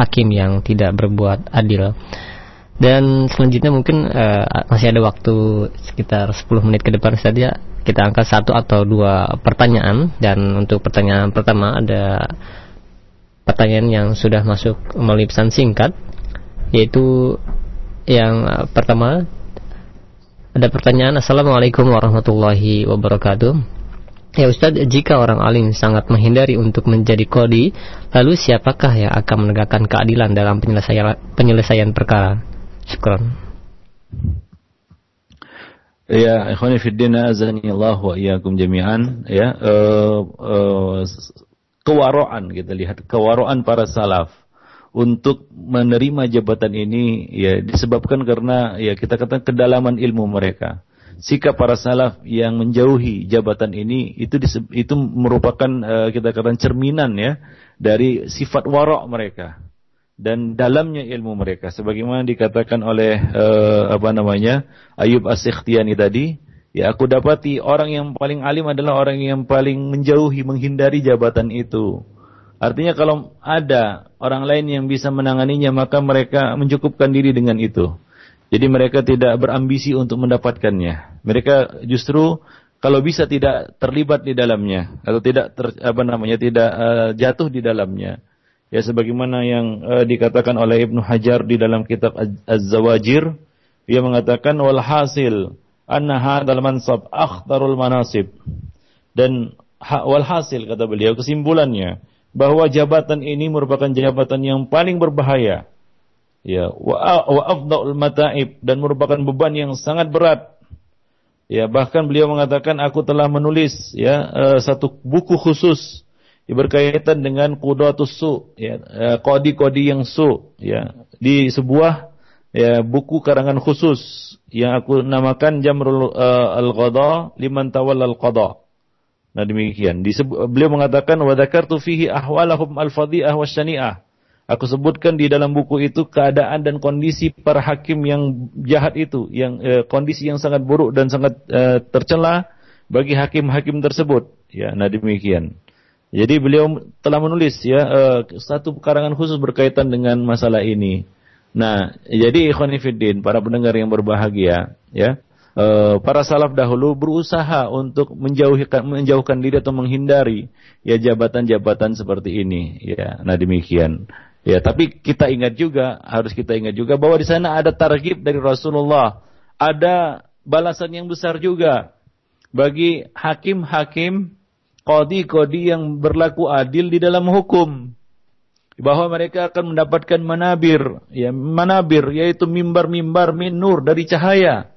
S2: hakim yang tidak berbuat adil. Dan selanjutnya mungkin uh, masih ada waktu sekitar 10 menit ke depan saja kita angkat satu atau dua pertanyaan dan untuk pertanyaan pertama ada pertanyaan yang sudah masuk melalui pesan singkat yaitu yang pertama ada pertanyaan Assalamualaikum warahmatullahi wabarakatuh Ya Ustaz, jika orang alim sangat menghindari untuk menjadi kodi, lalu siapakah yang akan menegakkan keadilan dalam penyelesaian penyelesaian perkara? Syukran.
S1: Ya, ikhwani fi din azani Allah wa iyyakum jami'an ya uh, uh, kewaraan kita lihat kewaraan para salaf untuk menerima jabatan ini ya disebabkan karena ya kita katakan kedalaman ilmu mereka. Sikap para salaf yang menjauhi jabatan ini itu itu merupakan uh, kita katakan cerminan ya dari sifat warok mereka dan dalamnya ilmu mereka. Sebagaimana dikatakan oleh uh, apa namanya Ayub As-Sikhtiyani tadi ya aku dapati orang yang paling alim adalah orang yang paling menjauhi menghindari jabatan itu. Artinya kalau ada orang lain yang bisa menanganinya maka mereka mencukupkan diri dengan itu jadi mereka tidak berambisi untuk mendapatkannya. Mereka justru kalau bisa tidak terlibat di dalamnya atau tidak ter, apa namanya tidak uh, jatuh di dalamnya. Ya sebagaimana yang uh, dikatakan oleh Ibnu Hajar di dalam kitab Az-Zawajir ia mengatakan wal hasil anna hadzal mansab akhtarul manasib. Dan ha, wal hasil kata beliau kesimpulannya bahwa jabatan ini merupakan jabatan yang paling berbahaya ya wa, afdhaul mata'ib dan merupakan beban yang sangat berat ya bahkan beliau mengatakan aku telah menulis ya uh, satu buku khusus berkaitan dengan kudatus su, ya, kodi-kodi yang su, ya, di sebuah ya, buku karangan khusus yang aku namakan Jamrul uh, Al-Qadha liman tawalla al-qadha. Nah demikian. Di beliau mengatakan wa dzakartu fihi ahwalahum al-fadhi'ah wasyani'ah. Aku sebutkan di dalam buku itu keadaan dan kondisi para hakim yang jahat itu, yang eh, kondisi yang sangat buruk dan sangat eh, tercela bagi hakim-hakim tersebut. Ya, nah demikian. Jadi beliau telah menulis ya uh, satu karangan khusus berkaitan dengan masalah ini. Nah, jadi ikhwan fillah para pendengar yang berbahagia, ya. Uh, para salaf dahulu berusaha untuk menjauhkan menjauhkan diri atau menghindari ya jabatan-jabatan seperti ini, ya. Nah, demikian. Ya, tapi kita ingat juga, harus kita ingat juga bahwa di sana ada targib dari Rasulullah. Ada balasan yang besar juga bagi hakim-hakim kodi-kodi yang berlaku adil di dalam hukum. Bahwa mereka akan mendapatkan manabir ya manabir yaitu mimbar-mimbar min nur dari cahaya.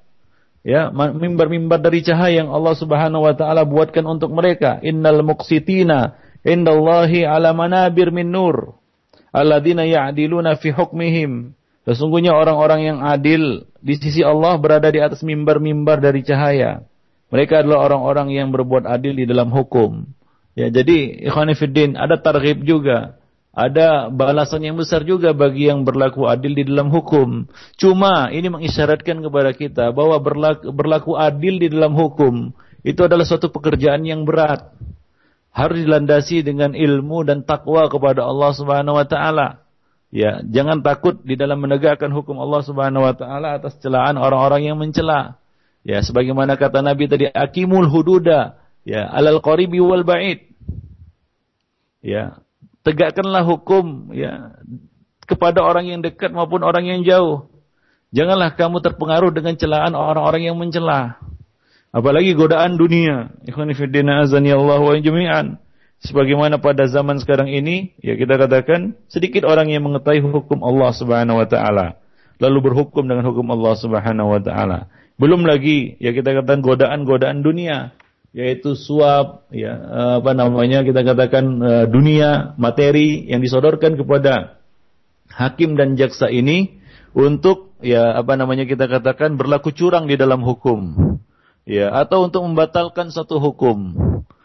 S1: Ya mimbar-mimbar dari cahaya yang Allah Subhanahu wa taala buatkan untuk mereka. Innal muqsitina indallahi ala manabir min nur alladzina ya'diluna fi hukmihim sesungguhnya orang-orang yang adil di sisi Allah berada di atas mimbar-mimbar dari cahaya mereka adalah orang-orang yang berbuat adil di dalam hukum. Ya, jadi ikhwanifiddin ada targhib juga. Ada balasan yang besar juga bagi yang berlaku adil di dalam hukum. Cuma ini mengisyaratkan kepada kita bahwa berlaku, berlaku adil di dalam hukum itu adalah suatu pekerjaan yang berat. Harus dilandasi dengan ilmu dan takwa kepada Allah Subhanahu wa taala. Ya, jangan takut di dalam menegakkan hukum Allah Subhanahu wa taala atas celaan orang-orang yang mencela. Ya, sebagaimana kata Nabi tadi, akimul hududa, ya, alal qaribi wal ba'id. Ya, tegakkanlah hukum ya kepada orang yang dekat maupun orang yang jauh. Janganlah kamu terpengaruh dengan celaan orang-orang yang mencela. Apalagi godaan dunia. Ikhwan fillah azani Allah wa jami'an. Sebagaimana pada zaman sekarang ini, ya kita katakan sedikit orang yang mengetahui hukum Allah Subhanahu wa taala lalu berhukum dengan hukum Allah Subhanahu wa taala. Belum lagi ya kita katakan godaan-godaan dunia yaitu suap ya apa namanya kita katakan uh, dunia materi yang disodorkan kepada hakim dan jaksa ini untuk ya apa namanya kita katakan berlaku curang di dalam hukum ya atau untuk membatalkan satu hukum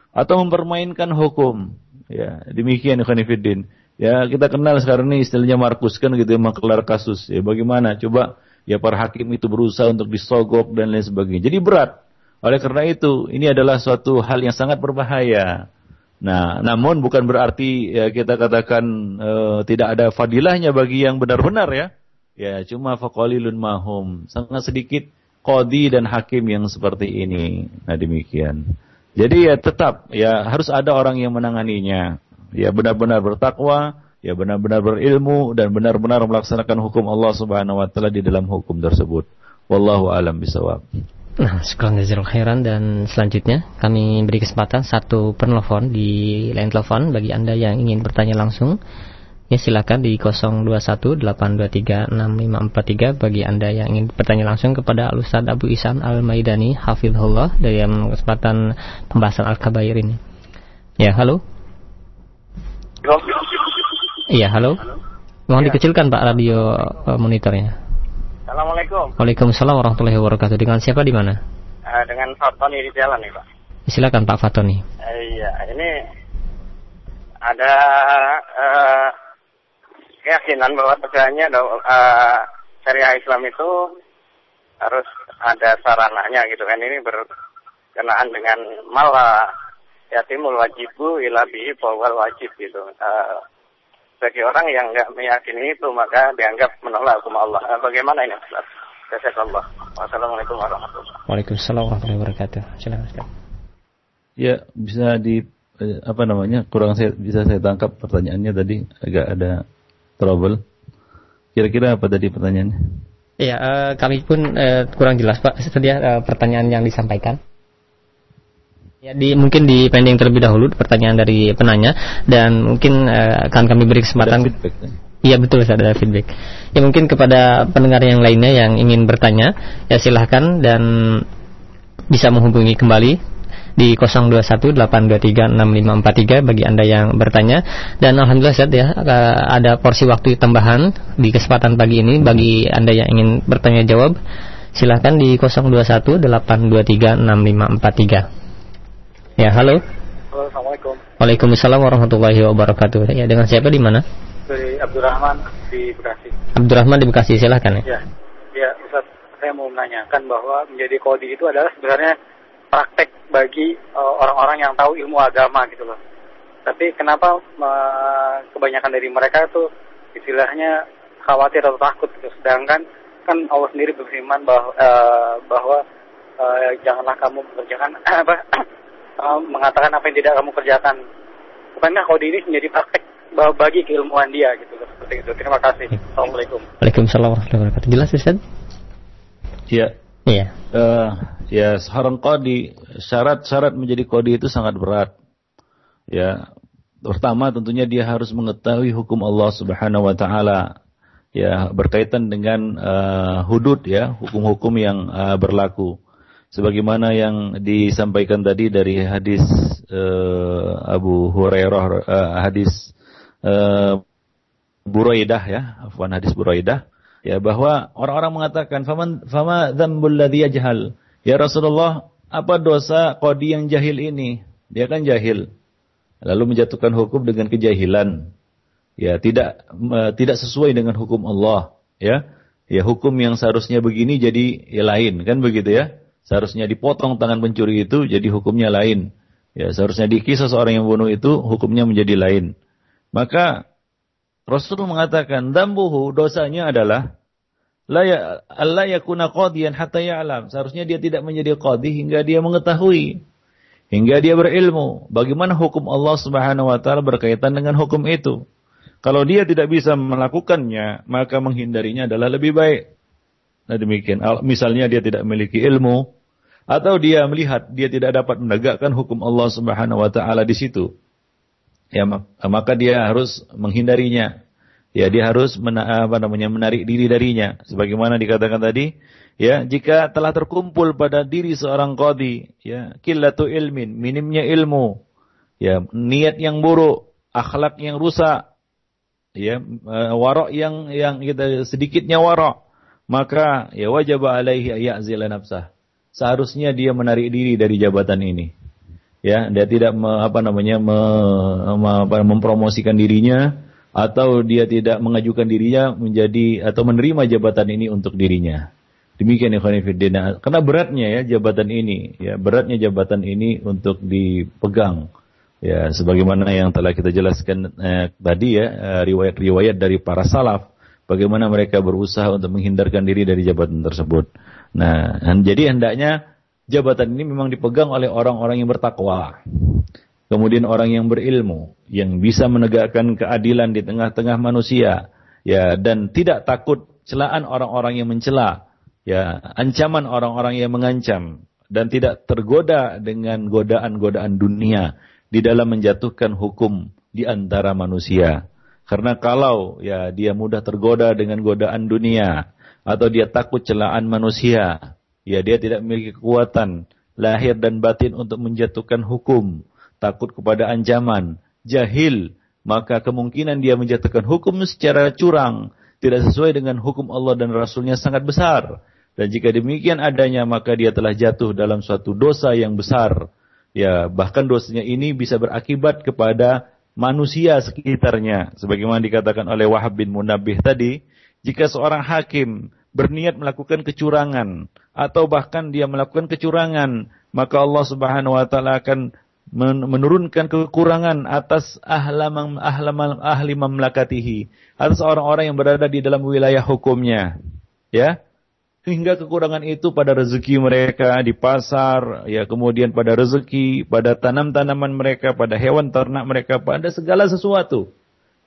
S1: atau mempermainkan hukum. Ya, demikian Khanifuddin. Ya, kita kenal sekarang ini istilahnya Markus kan gitu, maklar kasus. Ya, bagaimana? Coba ya para hakim itu berusaha untuk disogok dan lain sebagainya. Jadi berat. Oleh karena itu, ini adalah suatu hal yang sangat berbahaya. Nah, namun bukan berarti ya, kita katakan e, tidak ada fadilahnya bagi yang benar-benar ya. Ya, cuma faqalilun mahum. Sangat sedikit kodi dan hakim yang seperti ini. Nah, demikian. Jadi ya tetap ya harus ada orang yang menanganinya. Ya benar-benar bertakwa, ya benar-benar berilmu dan benar-benar melaksanakan hukum Allah Subhanahu wa taala di dalam hukum tersebut. Wallahu alam bisawab.
S2: Nah, sekarang jazakallahu khairan dan selanjutnya kami beri kesempatan satu penelpon di line telepon bagi Anda yang ingin bertanya langsung Ya silakan di 0218236543 bagi Anda yang ingin bertanya langsung kepada Al Ustaz Abu Isan Al-Maidani Hafizullah dalam kesempatan pembahasan Al-Kabair ini. Ya, halo. Iya, halo. Mohon ya. dikecilkan Pak radio uh, monitornya.
S3: Assalamualaikum.
S2: Waalaikumsalam warahmatullahi wabarakatuh. Dengan siapa di mana?
S3: Uh, dengan Fatoni di jalan nih, Pak.
S2: Silakan Pak Fatoni.
S3: Uh, iya, ini ada uh, keyakinan bahwa sebenarnya uh, syariah Islam itu harus ada sarananya gitu kan ini berkenaan dengan malah yatimul wajibu ila bihi wajib gitu. Uh, bagi orang yang nggak meyakini itu maka dianggap menolak hukum Allah. Uh, bagaimana ini Ustaz? Allah. Wassalamualaikum warahmatullahi wabarakatuh.
S2: Waalaikumsalam warahmatullahi wabarakatuh. Silakan
S1: Ya, bisa di apa namanya? Kurang saya bisa saya tangkap pertanyaannya tadi agak ada trouble. Kira-kira apa tadi pertanyaannya?
S2: Iya, uh, kami pun uh, kurang jelas Pak setelah uh, pertanyaan yang disampaikan. Ya, di, mungkin di pending terlebih dahulu pertanyaan dari penanya dan mungkin uh, akan kami beri kesempatan. Iya betul saya ada feedback. Ya mungkin kepada pendengar yang lainnya yang ingin bertanya ya silahkan dan bisa menghubungi kembali di 0218236543 bagi Anda yang bertanya. Dan alhamdulillah saya ya ada porsi waktu tambahan di kesempatan pagi ini bagi Anda yang ingin bertanya jawab silahkan di 0218236543 ya halo.
S3: Assalamualaikum.
S2: Waalaikumsalam warahmatullahi wabarakatuh. Ya dengan siapa di mana?
S3: Dari Abdurrahman di Bekasi.
S2: Abdurrahman di Bekasi silahkan
S3: ya ya Ustaz saya mau menanyakan bahwa menjadi kodi itu adalah sebenarnya praktek bagi eh, orang-orang uh, yang tahu ilmu agama gitu loh. Tapi kenapa uh, kebanyakan dari mereka itu istilahnya khawatir atau takut gitu. Sedangkan kan Allah sendiri berfirman bahwa, uh, bahwa uh, janganlah kamu mengerjakan apa uh, mengatakan apa yang tidak kamu kerjakan. Bukankah kode ini menjadi praktek bagi keilmuan dia gitu loh. Seperti itu. Terima kasih. Assalamualaikum.
S2: Waalaikumsalam warahmatullahi wabarakatuh. Jelas Ustaz?
S1: Iya. Iya. Uh, ya seorang kodi syarat-syarat menjadi kodi itu sangat berat. Ya, pertama tentunya dia harus mengetahui hukum Allah Subhanahu wa taala. Ya, berkaitan dengan uh, hudud ya, hukum-hukum yang uh, berlaku. Sebagaimana yang disampaikan tadi dari hadis uh, Abu Hurairah uh, hadis uh, Buraidah ya, afwan hadis Buraidah ya bahwa orang-orang mengatakan faman fama dzambul ladzi yajhal ya Rasulullah apa dosa qadi yang jahil ini? Dia kan jahil. Lalu menjatuhkan hukum dengan kejahilan. Ya tidak tidak sesuai dengan hukum Allah ya. Ya hukum yang seharusnya begini jadi ya lain kan begitu ya? Seharusnya dipotong tangan pencuri itu jadi hukumnya lain. Ya seharusnya dikisah seorang yang bunuh itu hukumnya menjadi lain. Maka Rasul mengatakan dambuhu dosanya adalah la ya yakuna qadiyan hatta ya'lam. Seharusnya dia tidak menjadi qadi hingga dia mengetahui. hingga dia berilmu bagaimana hukum Allah Subhanahu wa taala berkaitan dengan hukum itu. Kalau dia tidak bisa melakukannya, maka menghindarinya adalah lebih baik. Nah demikian. Misalnya dia tidak memiliki ilmu, atau dia melihat dia tidak dapat menegakkan hukum Allah Subhanahu wa taala di situ. Ya maka dia harus menghindarinya. Ya dia harus mena, apa namanya menarik diri darinya. Sebagaimana dikatakan tadi ya jika telah terkumpul pada diri seorang qadi ya qillatu ilmin minimnya ilmu ya niat yang buruk akhlak yang rusak ya eh, warok yang yang kita sedikitnya warok maka ya wajib alaihi ya'zila nafsah. Seharusnya dia menarik diri dari jabatan ini. Ya dia tidak me, apa namanya me, me, apa, mempromosikan dirinya atau dia tidak mengajukan dirinya menjadi atau menerima jabatan ini untuk dirinya demikian ya karena beratnya ya jabatan ini ya beratnya jabatan ini untuk dipegang Ya, sebagaimana yang telah kita jelaskan eh, tadi ya, eh, riwayat-riwayat dari para salaf, bagaimana mereka berusaha untuk menghindarkan diri dari jabatan tersebut. Nah, jadi hendaknya jabatan ini memang dipegang oleh orang-orang yang bertakwa. Kemudian orang yang berilmu, yang bisa menegakkan keadilan di tengah-tengah manusia, ya, dan tidak takut celaan orang-orang yang mencela, ya, ancaman orang-orang yang mengancam, dan tidak tergoda dengan godaan-godaan dunia di dalam menjatuhkan hukum di antara manusia. Karena kalau ya dia mudah tergoda dengan godaan dunia atau dia takut celaan manusia, ya dia tidak memiliki kekuatan lahir dan batin untuk menjatuhkan hukum, takut kepada ancaman, jahil, maka kemungkinan dia menjatuhkan hukum secara curang, tidak sesuai dengan hukum Allah dan Rasulnya sangat besar. Dan jika demikian adanya, maka dia telah jatuh dalam suatu dosa yang besar ya bahkan dosanya ini bisa berakibat kepada manusia sekitarnya sebagaimana dikatakan oleh Wahab bin Munabih tadi jika seorang hakim berniat melakukan kecurangan atau bahkan dia melakukan kecurangan maka Allah Subhanahu wa taala akan menurunkan kekurangan atas ahli mamlakatihi atas orang-orang yang berada di dalam wilayah hukumnya ya hingga kekurangan itu pada rezeki mereka di pasar, ya kemudian pada rezeki, pada tanam-tanaman mereka, pada hewan ternak mereka, pada segala sesuatu.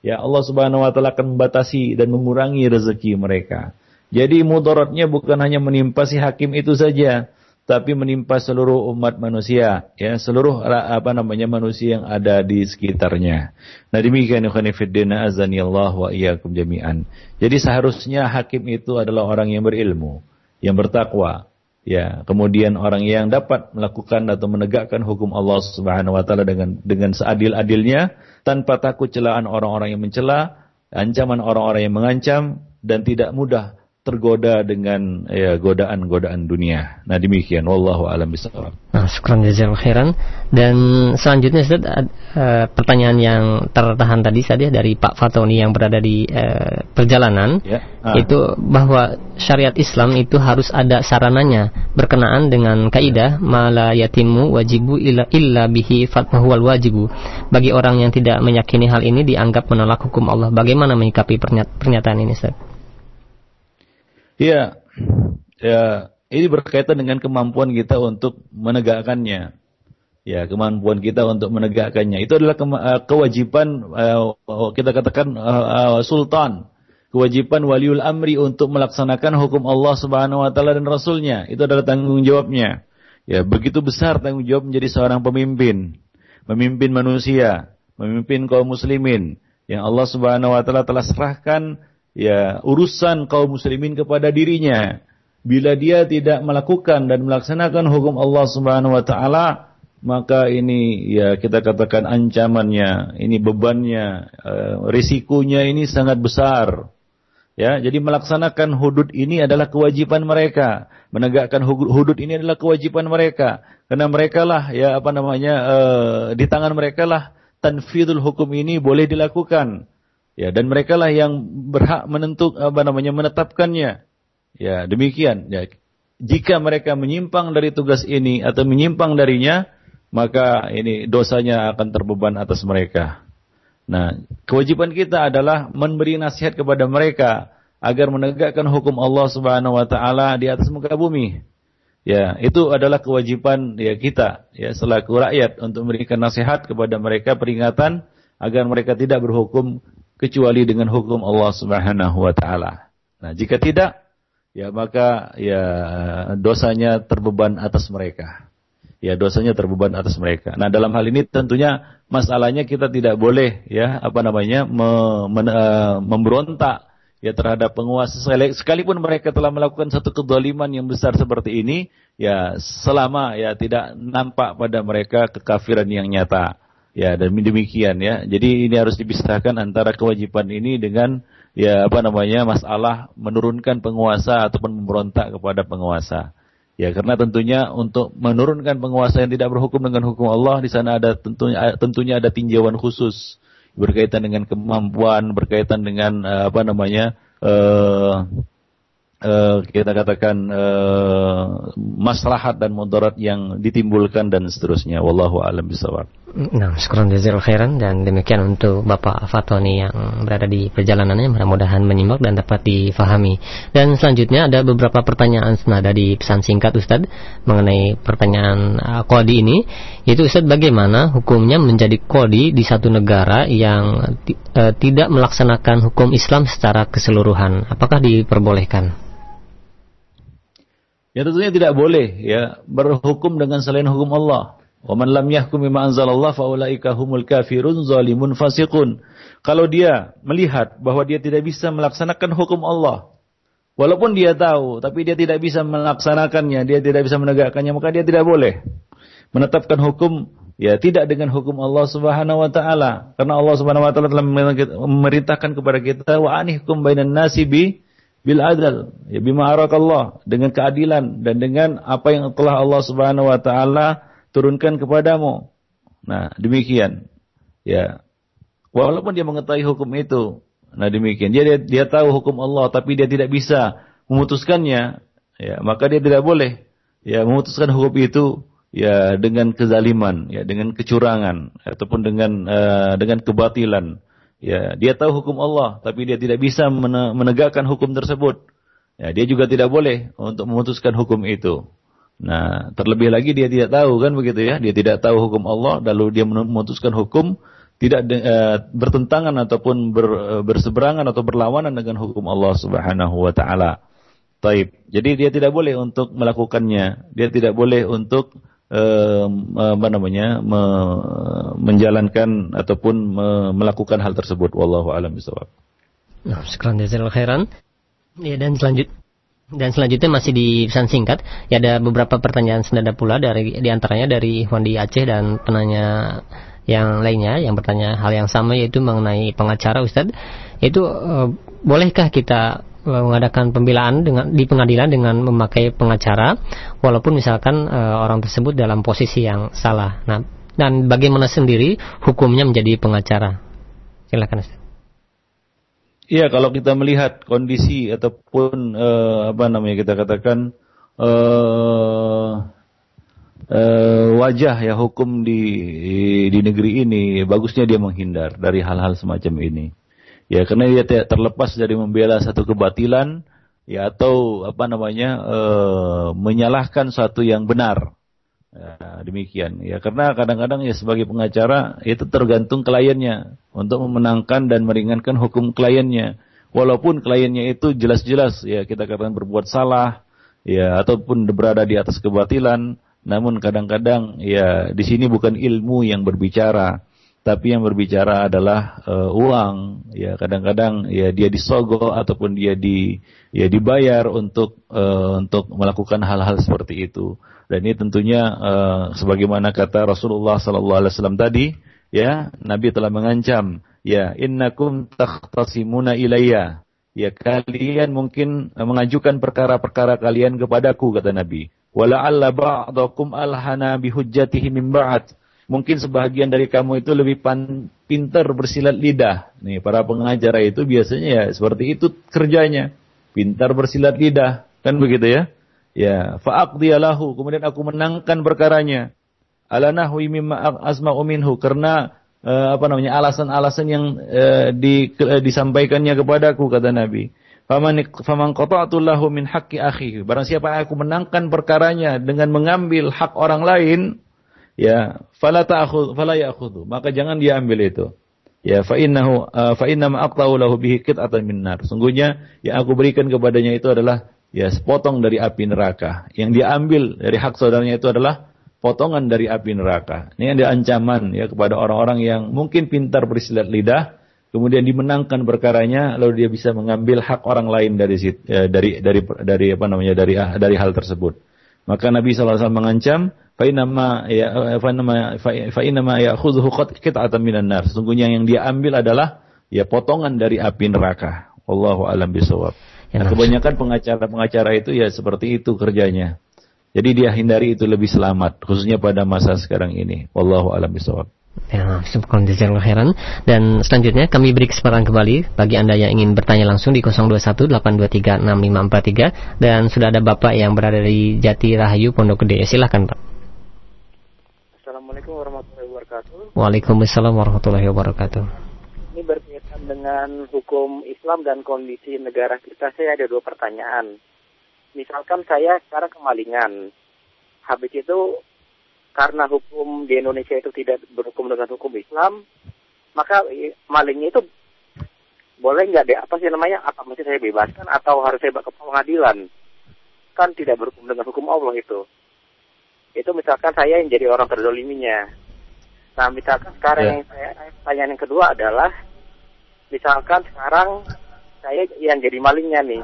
S1: Ya Allah Subhanahu wa taala akan membatasi dan mengurangi rezeki mereka. Jadi mudaratnya bukan hanya menimpa si hakim itu saja, tapi menimpa seluruh umat manusia, ya seluruh apa namanya manusia yang ada di sekitarnya. Nah demikian ikhwan fillah azani Allah wa iyyakum jami'an. Jadi seharusnya hakim itu adalah orang yang berilmu yang bertakwa, ya, kemudian orang yang dapat melakukan atau menegakkan hukum Allah Subhanahu wa taala dengan dengan seadil-adilnya tanpa takut celaan orang-orang yang mencela, ancaman orang-orang yang mengancam dan tidak mudah tergoda dengan ya, godaan-godaan dunia. Nah demikian, wallahu alam bisawab.
S2: Nah, syukran jazakallahu khairan. Dan selanjutnya Ustaz, uh, pertanyaan yang tertahan tadi saja dari Pak Fatoni yang berada di uh, perjalanan, ya. ah. itu bahwa syariat Islam itu harus ada sarananya berkenaan dengan kaidah mala yatimu wajibu illa, illa bihi fatwahual wajibu. Bagi orang yang tidak meyakini hal ini dianggap menolak hukum Allah. Bagaimana menyikapi pernyataan ini Ustaz?
S1: Iya, ya ini berkaitan dengan kemampuan kita untuk menegakkannya. Ya, kemampuan kita untuk menegakkannya. Itu adalah ke eh, kewajiban uh, kita katakan uh, uh, sultan, kewajiban waliul amri untuk melaksanakan hukum Allah Subhanahu wa taala dan rasulnya. Itu adalah tanggung jawabnya. Ya, begitu besar tanggung jawab menjadi seorang pemimpin, memimpin manusia, memimpin kaum muslimin yang Allah Subhanahu wa taala telah serahkan ya urusan kaum muslimin kepada dirinya. Bila dia tidak melakukan dan melaksanakan hukum Allah Subhanahu wa taala maka ini ya kita katakan ancamannya ini bebannya uh, risikonya ini sangat besar. Ya jadi melaksanakan hudud ini adalah kewajiban mereka. Menegakkan hudud ini adalah kewajiban mereka. Karena mereka lah ya apa namanya uh, di tangan mereka lah tanfidul hukum ini boleh dilakukan Ya, dan mereka lah yang berhak menentuk apa namanya menetapkannya. Ya, demikian. Ya, jika mereka menyimpang dari tugas ini atau menyimpang darinya, maka ini dosanya akan terbeban atas mereka. Nah, kewajiban kita adalah memberi nasihat kepada mereka agar menegakkan hukum Allah Subhanahu wa taala di atas muka bumi. Ya, itu adalah kewajiban ya kita ya selaku rakyat untuk memberikan nasihat kepada mereka peringatan agar mereka tidak berhukum kecuali dengan hukum Allah Subhanahu wa taala. Nah, jika tidak ya maka ya dosanya terbeban atas mereka. Ya, dosanya terbeban atas mereka. Nah, dalam hal ini tentunya masalahnya kita tidak boleh ya apa namanya me, men, uh, memberontak ya terhadap penguasa sekalipun mereka telah melakukan satu kedoliman yang besar seperti ini ya selama ya tidak nampak pada mereka kekafiran yang nyata ya dan demikian ya jadi ini harus dipisahkan antara kewajiban ini dengan ya apa namanya masalah menurunkan penguasa ataupun memberontak kepada penguasa ya karena tentunya untuk menurunkan penguasa yang tidak berhukum dengan hukum Allah di sana ada tentunya tentunya ada tinjauan khusus berkaitan dengan kemampuan, berkaitan dengan uh, apa namanya uh, uh, kita katakan uh, maslahat dan mudarat yang ditimbulkan dan seterusnya. Wallahu a'lam bishawab.
S2: Nah, syukur jazil khairan dan demikian untuk Bapak Fatoni yang berada di perjalanannya mudah-mudahan menyimak dan dapat difahami. Dan selanjutnya ada beberapa pertanyaan senada di pesan singkat Ustadz mengenai pertanyaan uh, kodi ini yaitu Ustadz bagaimana hukumnya menjadi kodi di satu negara yang uh, tidak melaksanakan hukum Islam secara keseluruhan apakah diperbolehkan?
S1: Ya tentunya tidak boleh ya berhukum dengan selain hukum Allah. Wa man lam yahkum bima anzalallah faulaika humul kafirun zalimun fasiqun. Kalau dia melihat bahwa dia tidak bisa melaksanakan hukum Allah, walaupun dia tahu tapi dia tidak bisa melaksanakannya, dia tidak bisa menegakkannya, maka dia tidak boleh menetapkan hukum ya tidak dengan hukum Allah Subhanahu wa taala. Karena Allah Subhanahu wa taala telah memerintahkan kepada kita wa anihkum bainan nasi bi bil adal ya bima arakallah dengan keadilan dan dengan apa yang telah Allah Subhanahu wa taala turunkan kepadamu. Nah, demikian. Ya. Walaupun dia mengetahui hukum itu, nah demikian. Dia, dia tahu hukum Allah tapi dia tidak bisa memutuskannya, ya, maka dia tidak boleh ya memutuskan hukum itu ya dengan kezaliman, ya dengan kecurangan ataupun dengan uh, dengan kebatilan. Ya, dia tahu hukum Allah tapi dia tidak bisa menegakkan hukum tersebut. Ya, dia juga tidak boleh untuk memutuskan hukum itu. Nah, terlebih lagi dia tidak tahu kan begitu ya, dia tidak tahu hukum Allah, lalu dia memutuskan hukum tidak de, e, bertentangan ataupun ber, e, berseberangan atau berlawanan dengan hukum Allah Subhanahu wa taala. Taib. Jadi dia tidak boleh untuk melakukannya, dia tidak boleh untuk e, apa namanya me, menjalankan ataupun me, melakukan hal tersebut. Wallahu a'lam bishawab.
S2: Nah, sekarang khairan. Ya dan selanjutnya dan selanjutnya masih di pesan singkat, ya ada beberapa pertanyaan senada pula dari di antaranya dari Wandi Aceh dan penanya yang lainnya yang bertanya hal yang sama yaitu mengenai pengacara Ustadz. Itu uh, bolehkah kita uh, mengadakan pembelaan dengan di pengadilan dengan memakai pengacara walaupun misalkan uh, orang tersebut dalam posisi yang salah. Nah, dan bagaimana sendiri hukumnya menjadi pengacara? Silakan Ustadz.
S1: Iya, kalau kita melihat kondisi ataupun uh, apa namanya kita katakan uh, uh, wajah ya hukum di di negeri ini bagusnya dia menghindar dari hal-hal semacam ini. Ya, karena dia tidak terlepas dari membela satu kebatilan ya atau apa namanya uh, menyalahkan satu yang benar. Ya, demikian. Ya karena kadang-kadang ya sebagai pengacara itu tergantung kliennya. Untuk memenangkan dan meringankan hukum kliennya. Walaupun kliennya itu jelas-jelas ya kita katakan berbuat salah ya ataupun berada di atas kebatilan. Namun kadang-kadang ya di sini bukan ilmu yang berbicara. Tapi yang berbicara adalah uh, uang. Ya kadang-kadang ya dia disogok ataupun dia di ya dibayar untuk uh, untuk melakukan hal-hal seperti itu dan ini tentunya uh, sebagaimana kata Rasulullah sallallahu alaihi wasallam tadi, ya, Nabi telah mengancam, ya, innakum takhtasimuna ilayya. Ya, kalian mungkin mengajukan perkara-perkara kalian kepadaku kata Nabi. Wala'alla ba'dakum alhana bihujjatihi min ba'd. Mungkin sebahagian dari kamu itu lebih pan, pintar bersilat lidah. Nih, para pengacara itu biasanya ya seperti itu kerjanya. Pintar bersilat lidah. Kan begitu ya? Ya, fa'aqdiyalahu. Kemudian aku menangkan perkaranya. Ala nahwi mimma asma'u minhu. Karena uh, apa namanya alasan-alasan yang uh, di, uh, disampaikannya kepadaku kata Nabi. Faman faman qata'tu min haqqi akhihi. Barang siapa aku menangkan perkaranya dengan mengambil hak orang lain, ya, fala ta'khudh fala ya'khudhu. Maka jangan dia ambil itu. Ya, fa innahu uh, fa inna ma aqta'u lahu bihi qit'atan min nar. Sungguhnya yang aku berikan kepadanya itu adalah ya sepotong dari api neraka. Yang dia ambil dari hak saudaranya itu adalah potongan dari api neraka. Ini ada ancaman ya kepada orang-orang yang mungkin pintar bersilat lidah kemudian dimenangkan perkaranya lalu dia bisa mengambil hak orang lain dari eh, dari dari dari apa namanya dari ah, dari hal tersebut maka Nabi SAW mengancam fa inama ya fa inama fa inama ya'khudhu qit'atan minan nar sesungguhnya yang dia ambil adalah ya potongan dari api neraka wallahu alam bisawab ya, nah, kebanyakan pengacara-pengacara itu ya seperti itu kerjanya jadi dia hindari itu lebih selamat khususnya pada masa sekarang ini wallahu alam bisawab
S2: Ya, syukur jazakallahu khairan. Dan selanjutnya kami beri kesempatan kembali bagi Anda yang ingin bertanya langsung di 0218236543 dan sudah ada Bapak yang berada di Jati Rahayu Pondok Gede. Silahkan Pak.
S4: Assalamualaikum warahmatullahi wabarakatuh.
S2: Waalaikumsalam warahmatullahi wabarakatuh.
S4: Dengan hukum Islam dan kondisi negara kita. Saya ada dua pertanyaan. Misalkan saya sekarang kemalingan. Habis itu karena hukum di Indonesia itu tidak berhukum dengan hukum Islam, maka malingnya itu boleh nggak deh apa sih namanya apa mesti saya bebaskan atau harus saya bawa ke pengadilan kan tidak berhukum dengan hukum Allah itu itu misalkan saya yang jadi orang terdoliminya nah misalkan sekarang yeah. yang saya pertanyaan yang kedua adalah misalkan sekarang saya yang jadi malingnya nih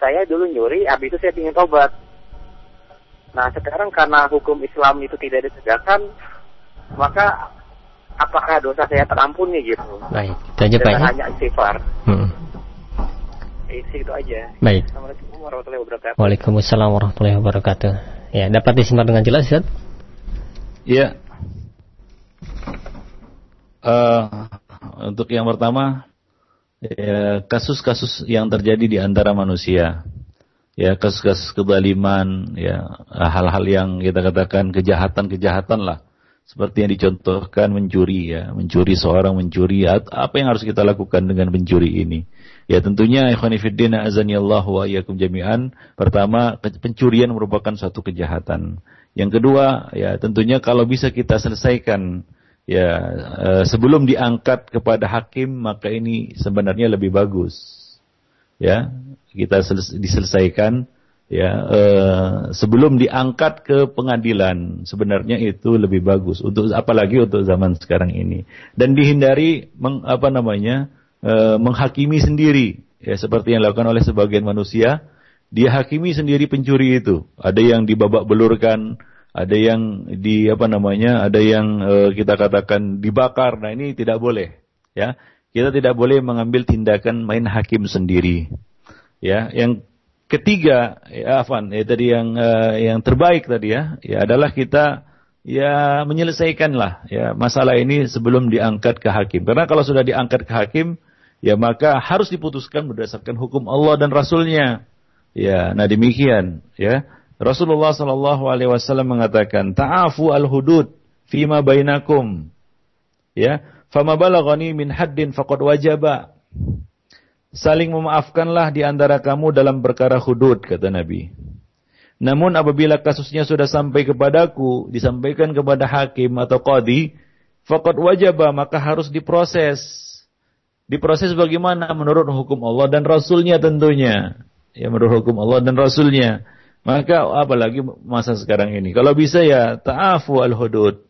S4: saya dulu nyuri habis itu saya ingin tobat Nah sekarang karena hukum Islam itu tidak ditegakkan, maka apakah dosa saya terampuni gitu?
S2: Baik, itu aja Pak. Ya.
S4: Hanya istighfar. Hmm. Itu aja.
S2: Baik. Assalamualaikum warahmatullahi wabarakatuh. Waalaikumsalam warahmatullahi wabarakatuh. Ya, dapat disimak dengan jelas, Ustaz?
S1: Iya. Uh, untuk yang pertama, ya, kasus-kasus ya, yang terjadi di antara manusia ya kasus-kasus kebaliman, ya hal-hal yang kita katakan kejahatan-kejahatan lah. Seperti yang dicontohkan mencuri ya, mencuri seorang mencuri apa yang harus kita lakukan dengan mencuri ini? Ya tentunya ikhwan fillah azanillah wa iyyakum jami'an. Pertama, pencurian merupakan suatu kejahatan. Yang kedua, ya tentunya kalau bisa kita selesaikan ya eh, sebelum diangkat kepada hakim maka ini sebenarnya lebih bagus. Ya, kita diselesaikan. Ya eh, sebelum diangkat ke pengadilan sebenarnya itu lebih bagus. Untuk apalagi untuk zaman sekarang ini. Dan dihindari meng, apa namanya eh, menghakimi sendiri. Ya seperti yang dilakukan oleh sebagian manusia. Dia hakimi sendiri pencuri itu. Ada yang dibabak belurkan ada yang di apa namanya ada yang eh, kita katakan dibakar nah ini tidak boleh ya kita tidak boleh mengambil tindakan main hakim sendiri Ya, yang ketiga, ya Afan, ya tadi yang uh, yang terbaik tadi ya, ya adalah kita ya menyelesaikanlah ya masalah ini sebelum diangkat ke hakim. Karena kalau sudah diangkat ke hakim, ya maka harus diputuskan berdasarkan hukum Allah dan Rasulnya. Ya, nah demikian ya. Rasulullah Shallallahu Alaihi Wasallam mengatakan, ta'afu al hudud fima bainakum. Ya, fama balagani min haddin faqad wajaba. Saling memaafkanlah di antara kamu dalam perkara hudud, kata Nabi. Namun apabila kasusnya sudah sampai kepadaku, disampaikan kepada hakim atau qadi, fakat wajaba maka harus diproses. Diproses bagaimana? Menurut hukum Allah dan Rasulnya tentunya. Ya menurut hukum Allah dan Rasulnya. Maka apalagi masa sekarang ini. Kalau bisa ya ta'afu al-hudud.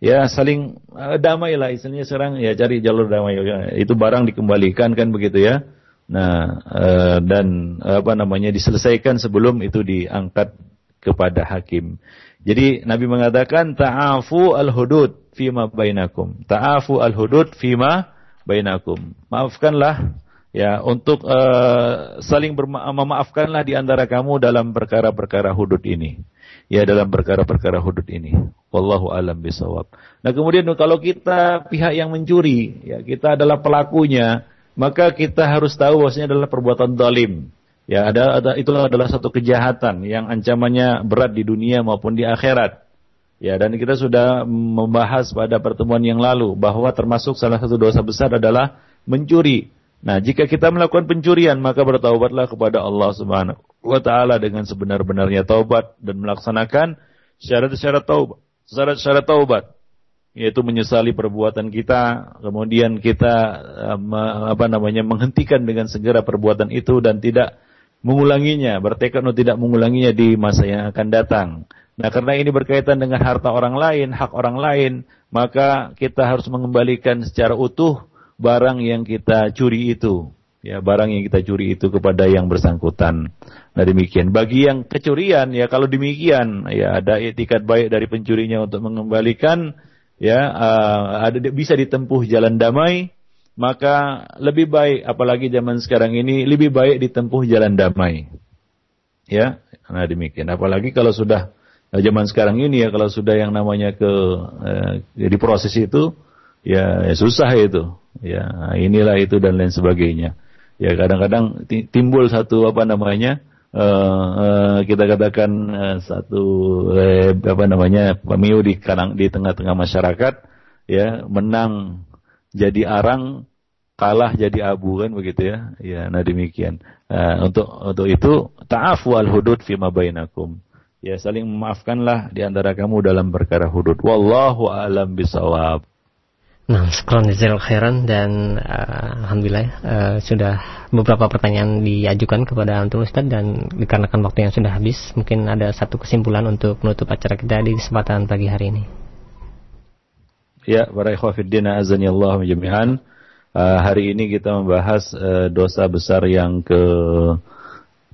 S1: Ya saling uh, damai lah istilahnya sekarang ya cari jalur damai. Ya, itu barang dikembalikan kan begitu ya. Nah uh, dan apa namanya diselesaikan sebelum itu diangkat kepada hakim. Jadi Nabi mengatakan ta'afu al-hudud fima bainakum. Ta'afu al-hudud fima bainakum. Maafkanlah ya untuk uh, saling memaafkanlah di antara kamu dalam perkara-perkara hudud ini ya dalam perkara-perkara hudud ini. Wallahu alam bisawab. Nah kemudian kalau kita pihak yang mencuri, ya kita adalah pelakunya, maka kita harus tahu bahwasanya adalah perbuatan zalim. Ya ada, ada itulah adalah satu kejahatan yang ancamannya berat di dunia maupun di akhirat. Ya dan kita sudah membahas pada pertemuan yang lalu bahwa termasuk salah satu dosa besar adalah mencuri. Nah, jika kita melakukan pencurian, maka bertaubatlah kepada Allah Subhanahu wa taala dengan sebenar-benarnya taubat dan melaksanakan syarat-syarat taubat. Syarat-syarat taubat yaitu menyesali perbuatan kita, kemudian kita apa namanya menghentikan dengan segera perbuatan itu dan tidak mengulanginya, bertekad untuk tidak mengulanginya di masa yang akan datang. Nah, karena ini berkaitan dengan harta orang lain, hak orang lain, maka kita harus mengembalikan secara utuh barang yang kita curi itu. Ya, barang yang kita curi itu kepada yang bersangkutan. Nah, demikian. Bagi yang kecurian, ya kalau demikian, ya ada etikat baik dari pencurinya untuk mengembalikan, ya uh, ada bisa ditempuh jalan damai, maka lebih baik, apalagi zaman sekarang ini, lebih baik ditempuh jalan damai. Ya, nah demikian. Apalagi kalau sudah Nah, zaman sekarang ini ya kalau sudah yang namanya ke eh, di proses itu ya, ya susah itu. Ya, inilah itu dan lain sebagainya. Ya kadang-kadang timbul satu apa namanya uh, uh, kita katakan uh, satu uh, apa namanya pemiu di kanang di tengah-tengah masyarakat ya menang jadi arang kalah jadi abu kan begitu ya ya nah demikian uh, untuk untuk itu ta'afu al hudud fima bainakum ya saling memaafkanlah di antara kamu dalam perkara hudud. Wallahu alam bisawab.
S2: Nah, sekarang jazakallahu khairan dan uh, alhamdulillah uh, sudah beberapa pertanyaan diajukan kepada antum Ustaz dan dikarenakan waktu yang sudah habis, mungkin ada satu kesimpulan untuk menutup acara kita di kesempatan pagi hari ini.
S1: Ya, para ikhwafiddin azani Allah jami'an. Uh, hari ini kita membahas uh, dosa besar yang ke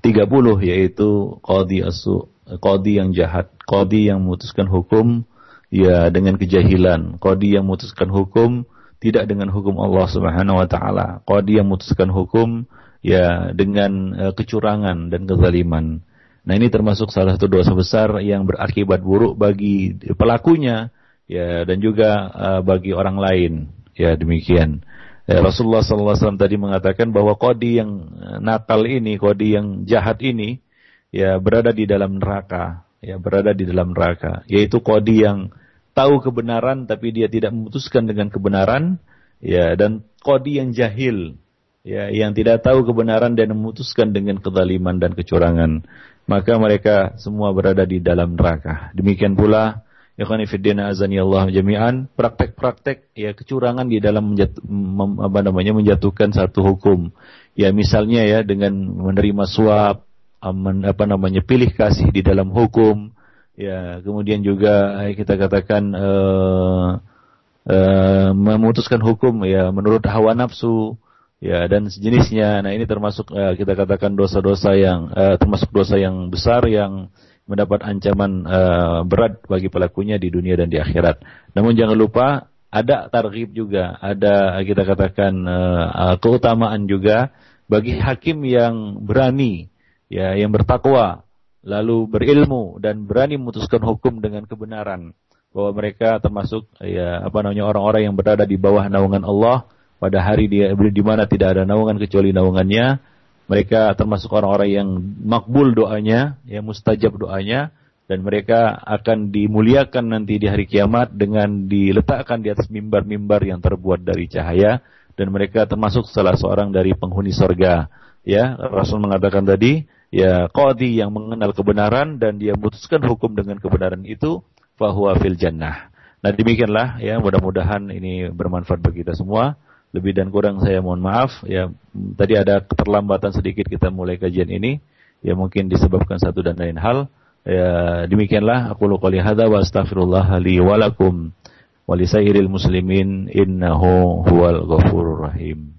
S1: 30 yaitu qadi asu kodi yang jahat, kodi yang memutuskan hukum ya dengan kejahilan, kodi yang memutuskan hukum tidak dengan hukum Allah Subhanahu wa taala, kodi yang memutuskan hukum ya dengan uh, kecurangan dan kezaliman. Nah, ini termasuk salah satu dosa besar yang berakibat buruk bagi pelakunya ya dan juga uh, bagi orang lain. Ya, demikian. Ya, Rasulullah SAW tadi mengatakan bahwa kodi yang nakal ini, kodi yang jahat ini, ya berada di dalam neraka, ya berada di dalam neraka, yaitu kodi yang tahu kebenaran tapi dia tidak memutuskan dengan kebenaran, ya dan kodi yang jahil, ya yang tidak tahu kebenaran dan memutuskan dengan kezaliman dan kecurangan, maka mereka semua berada di dalam neraka. Demikian pula azani Allah jami'an, praktek-praktek ya kecurangan di dalam menjat, mem, apa namanya menjatuhkan satu hukum. Ya misalnya ya dengan menerima suap, apa namanya pilih kasih di dalam hukum. Ya kemudian juga eh, kita katakan uh, uh, memutuskan hukum ya menurut hawa nafsu ya dan sejenisnya. Nah ini termasuk uh, kita katakan dosa-dosa yang uh, termasuk dosa yang besar yang mendapat ancaman uh, berat bagi pelakunya di dunia dan di akhirat. Namun jangan lupa ada targhib juga ada kita katakan uh, keutamaan juga bagi hakim yang berani ya yang bertakwa lalu berilmu dan berani memutuskan hukum dengan kebenaran. Bahwa mereka termasuk ya apa namanya orang-orang yang berada di bawah naungan Allah. Pada hari dia di mana tidak ada naungan kecuali naungannya. Mereka termasuk orang-orang yang makbul doanya yang mustajab doanya. Dan mereka akan dimuliakan nanti di hari kiamat dengan diletakkan di atas mimbar-mimbar yang terbuat dari cahaya. Dan mereka termasuk salah seorang dari penghuni sorga. Ya Rasul mengatakan tadi ya qadi yang mengenal kebenaran dan dia memutuskan hukum dengan kebenaran itu fahuwa fil jannah. Nah demikianlah ya mudah-mudahan ini bermanfaat bagi kita semua. Lebih dan kurang saya mohon maaf ya tadi ada keterlambatan sedikit kita mulai kajian ini ya mungkin disebabkan satu dan lain hal. Ya demikianlah aku qouli hadza wa astaghfirullah li wa lakum muslimin innahu huwal ghafurur rahim.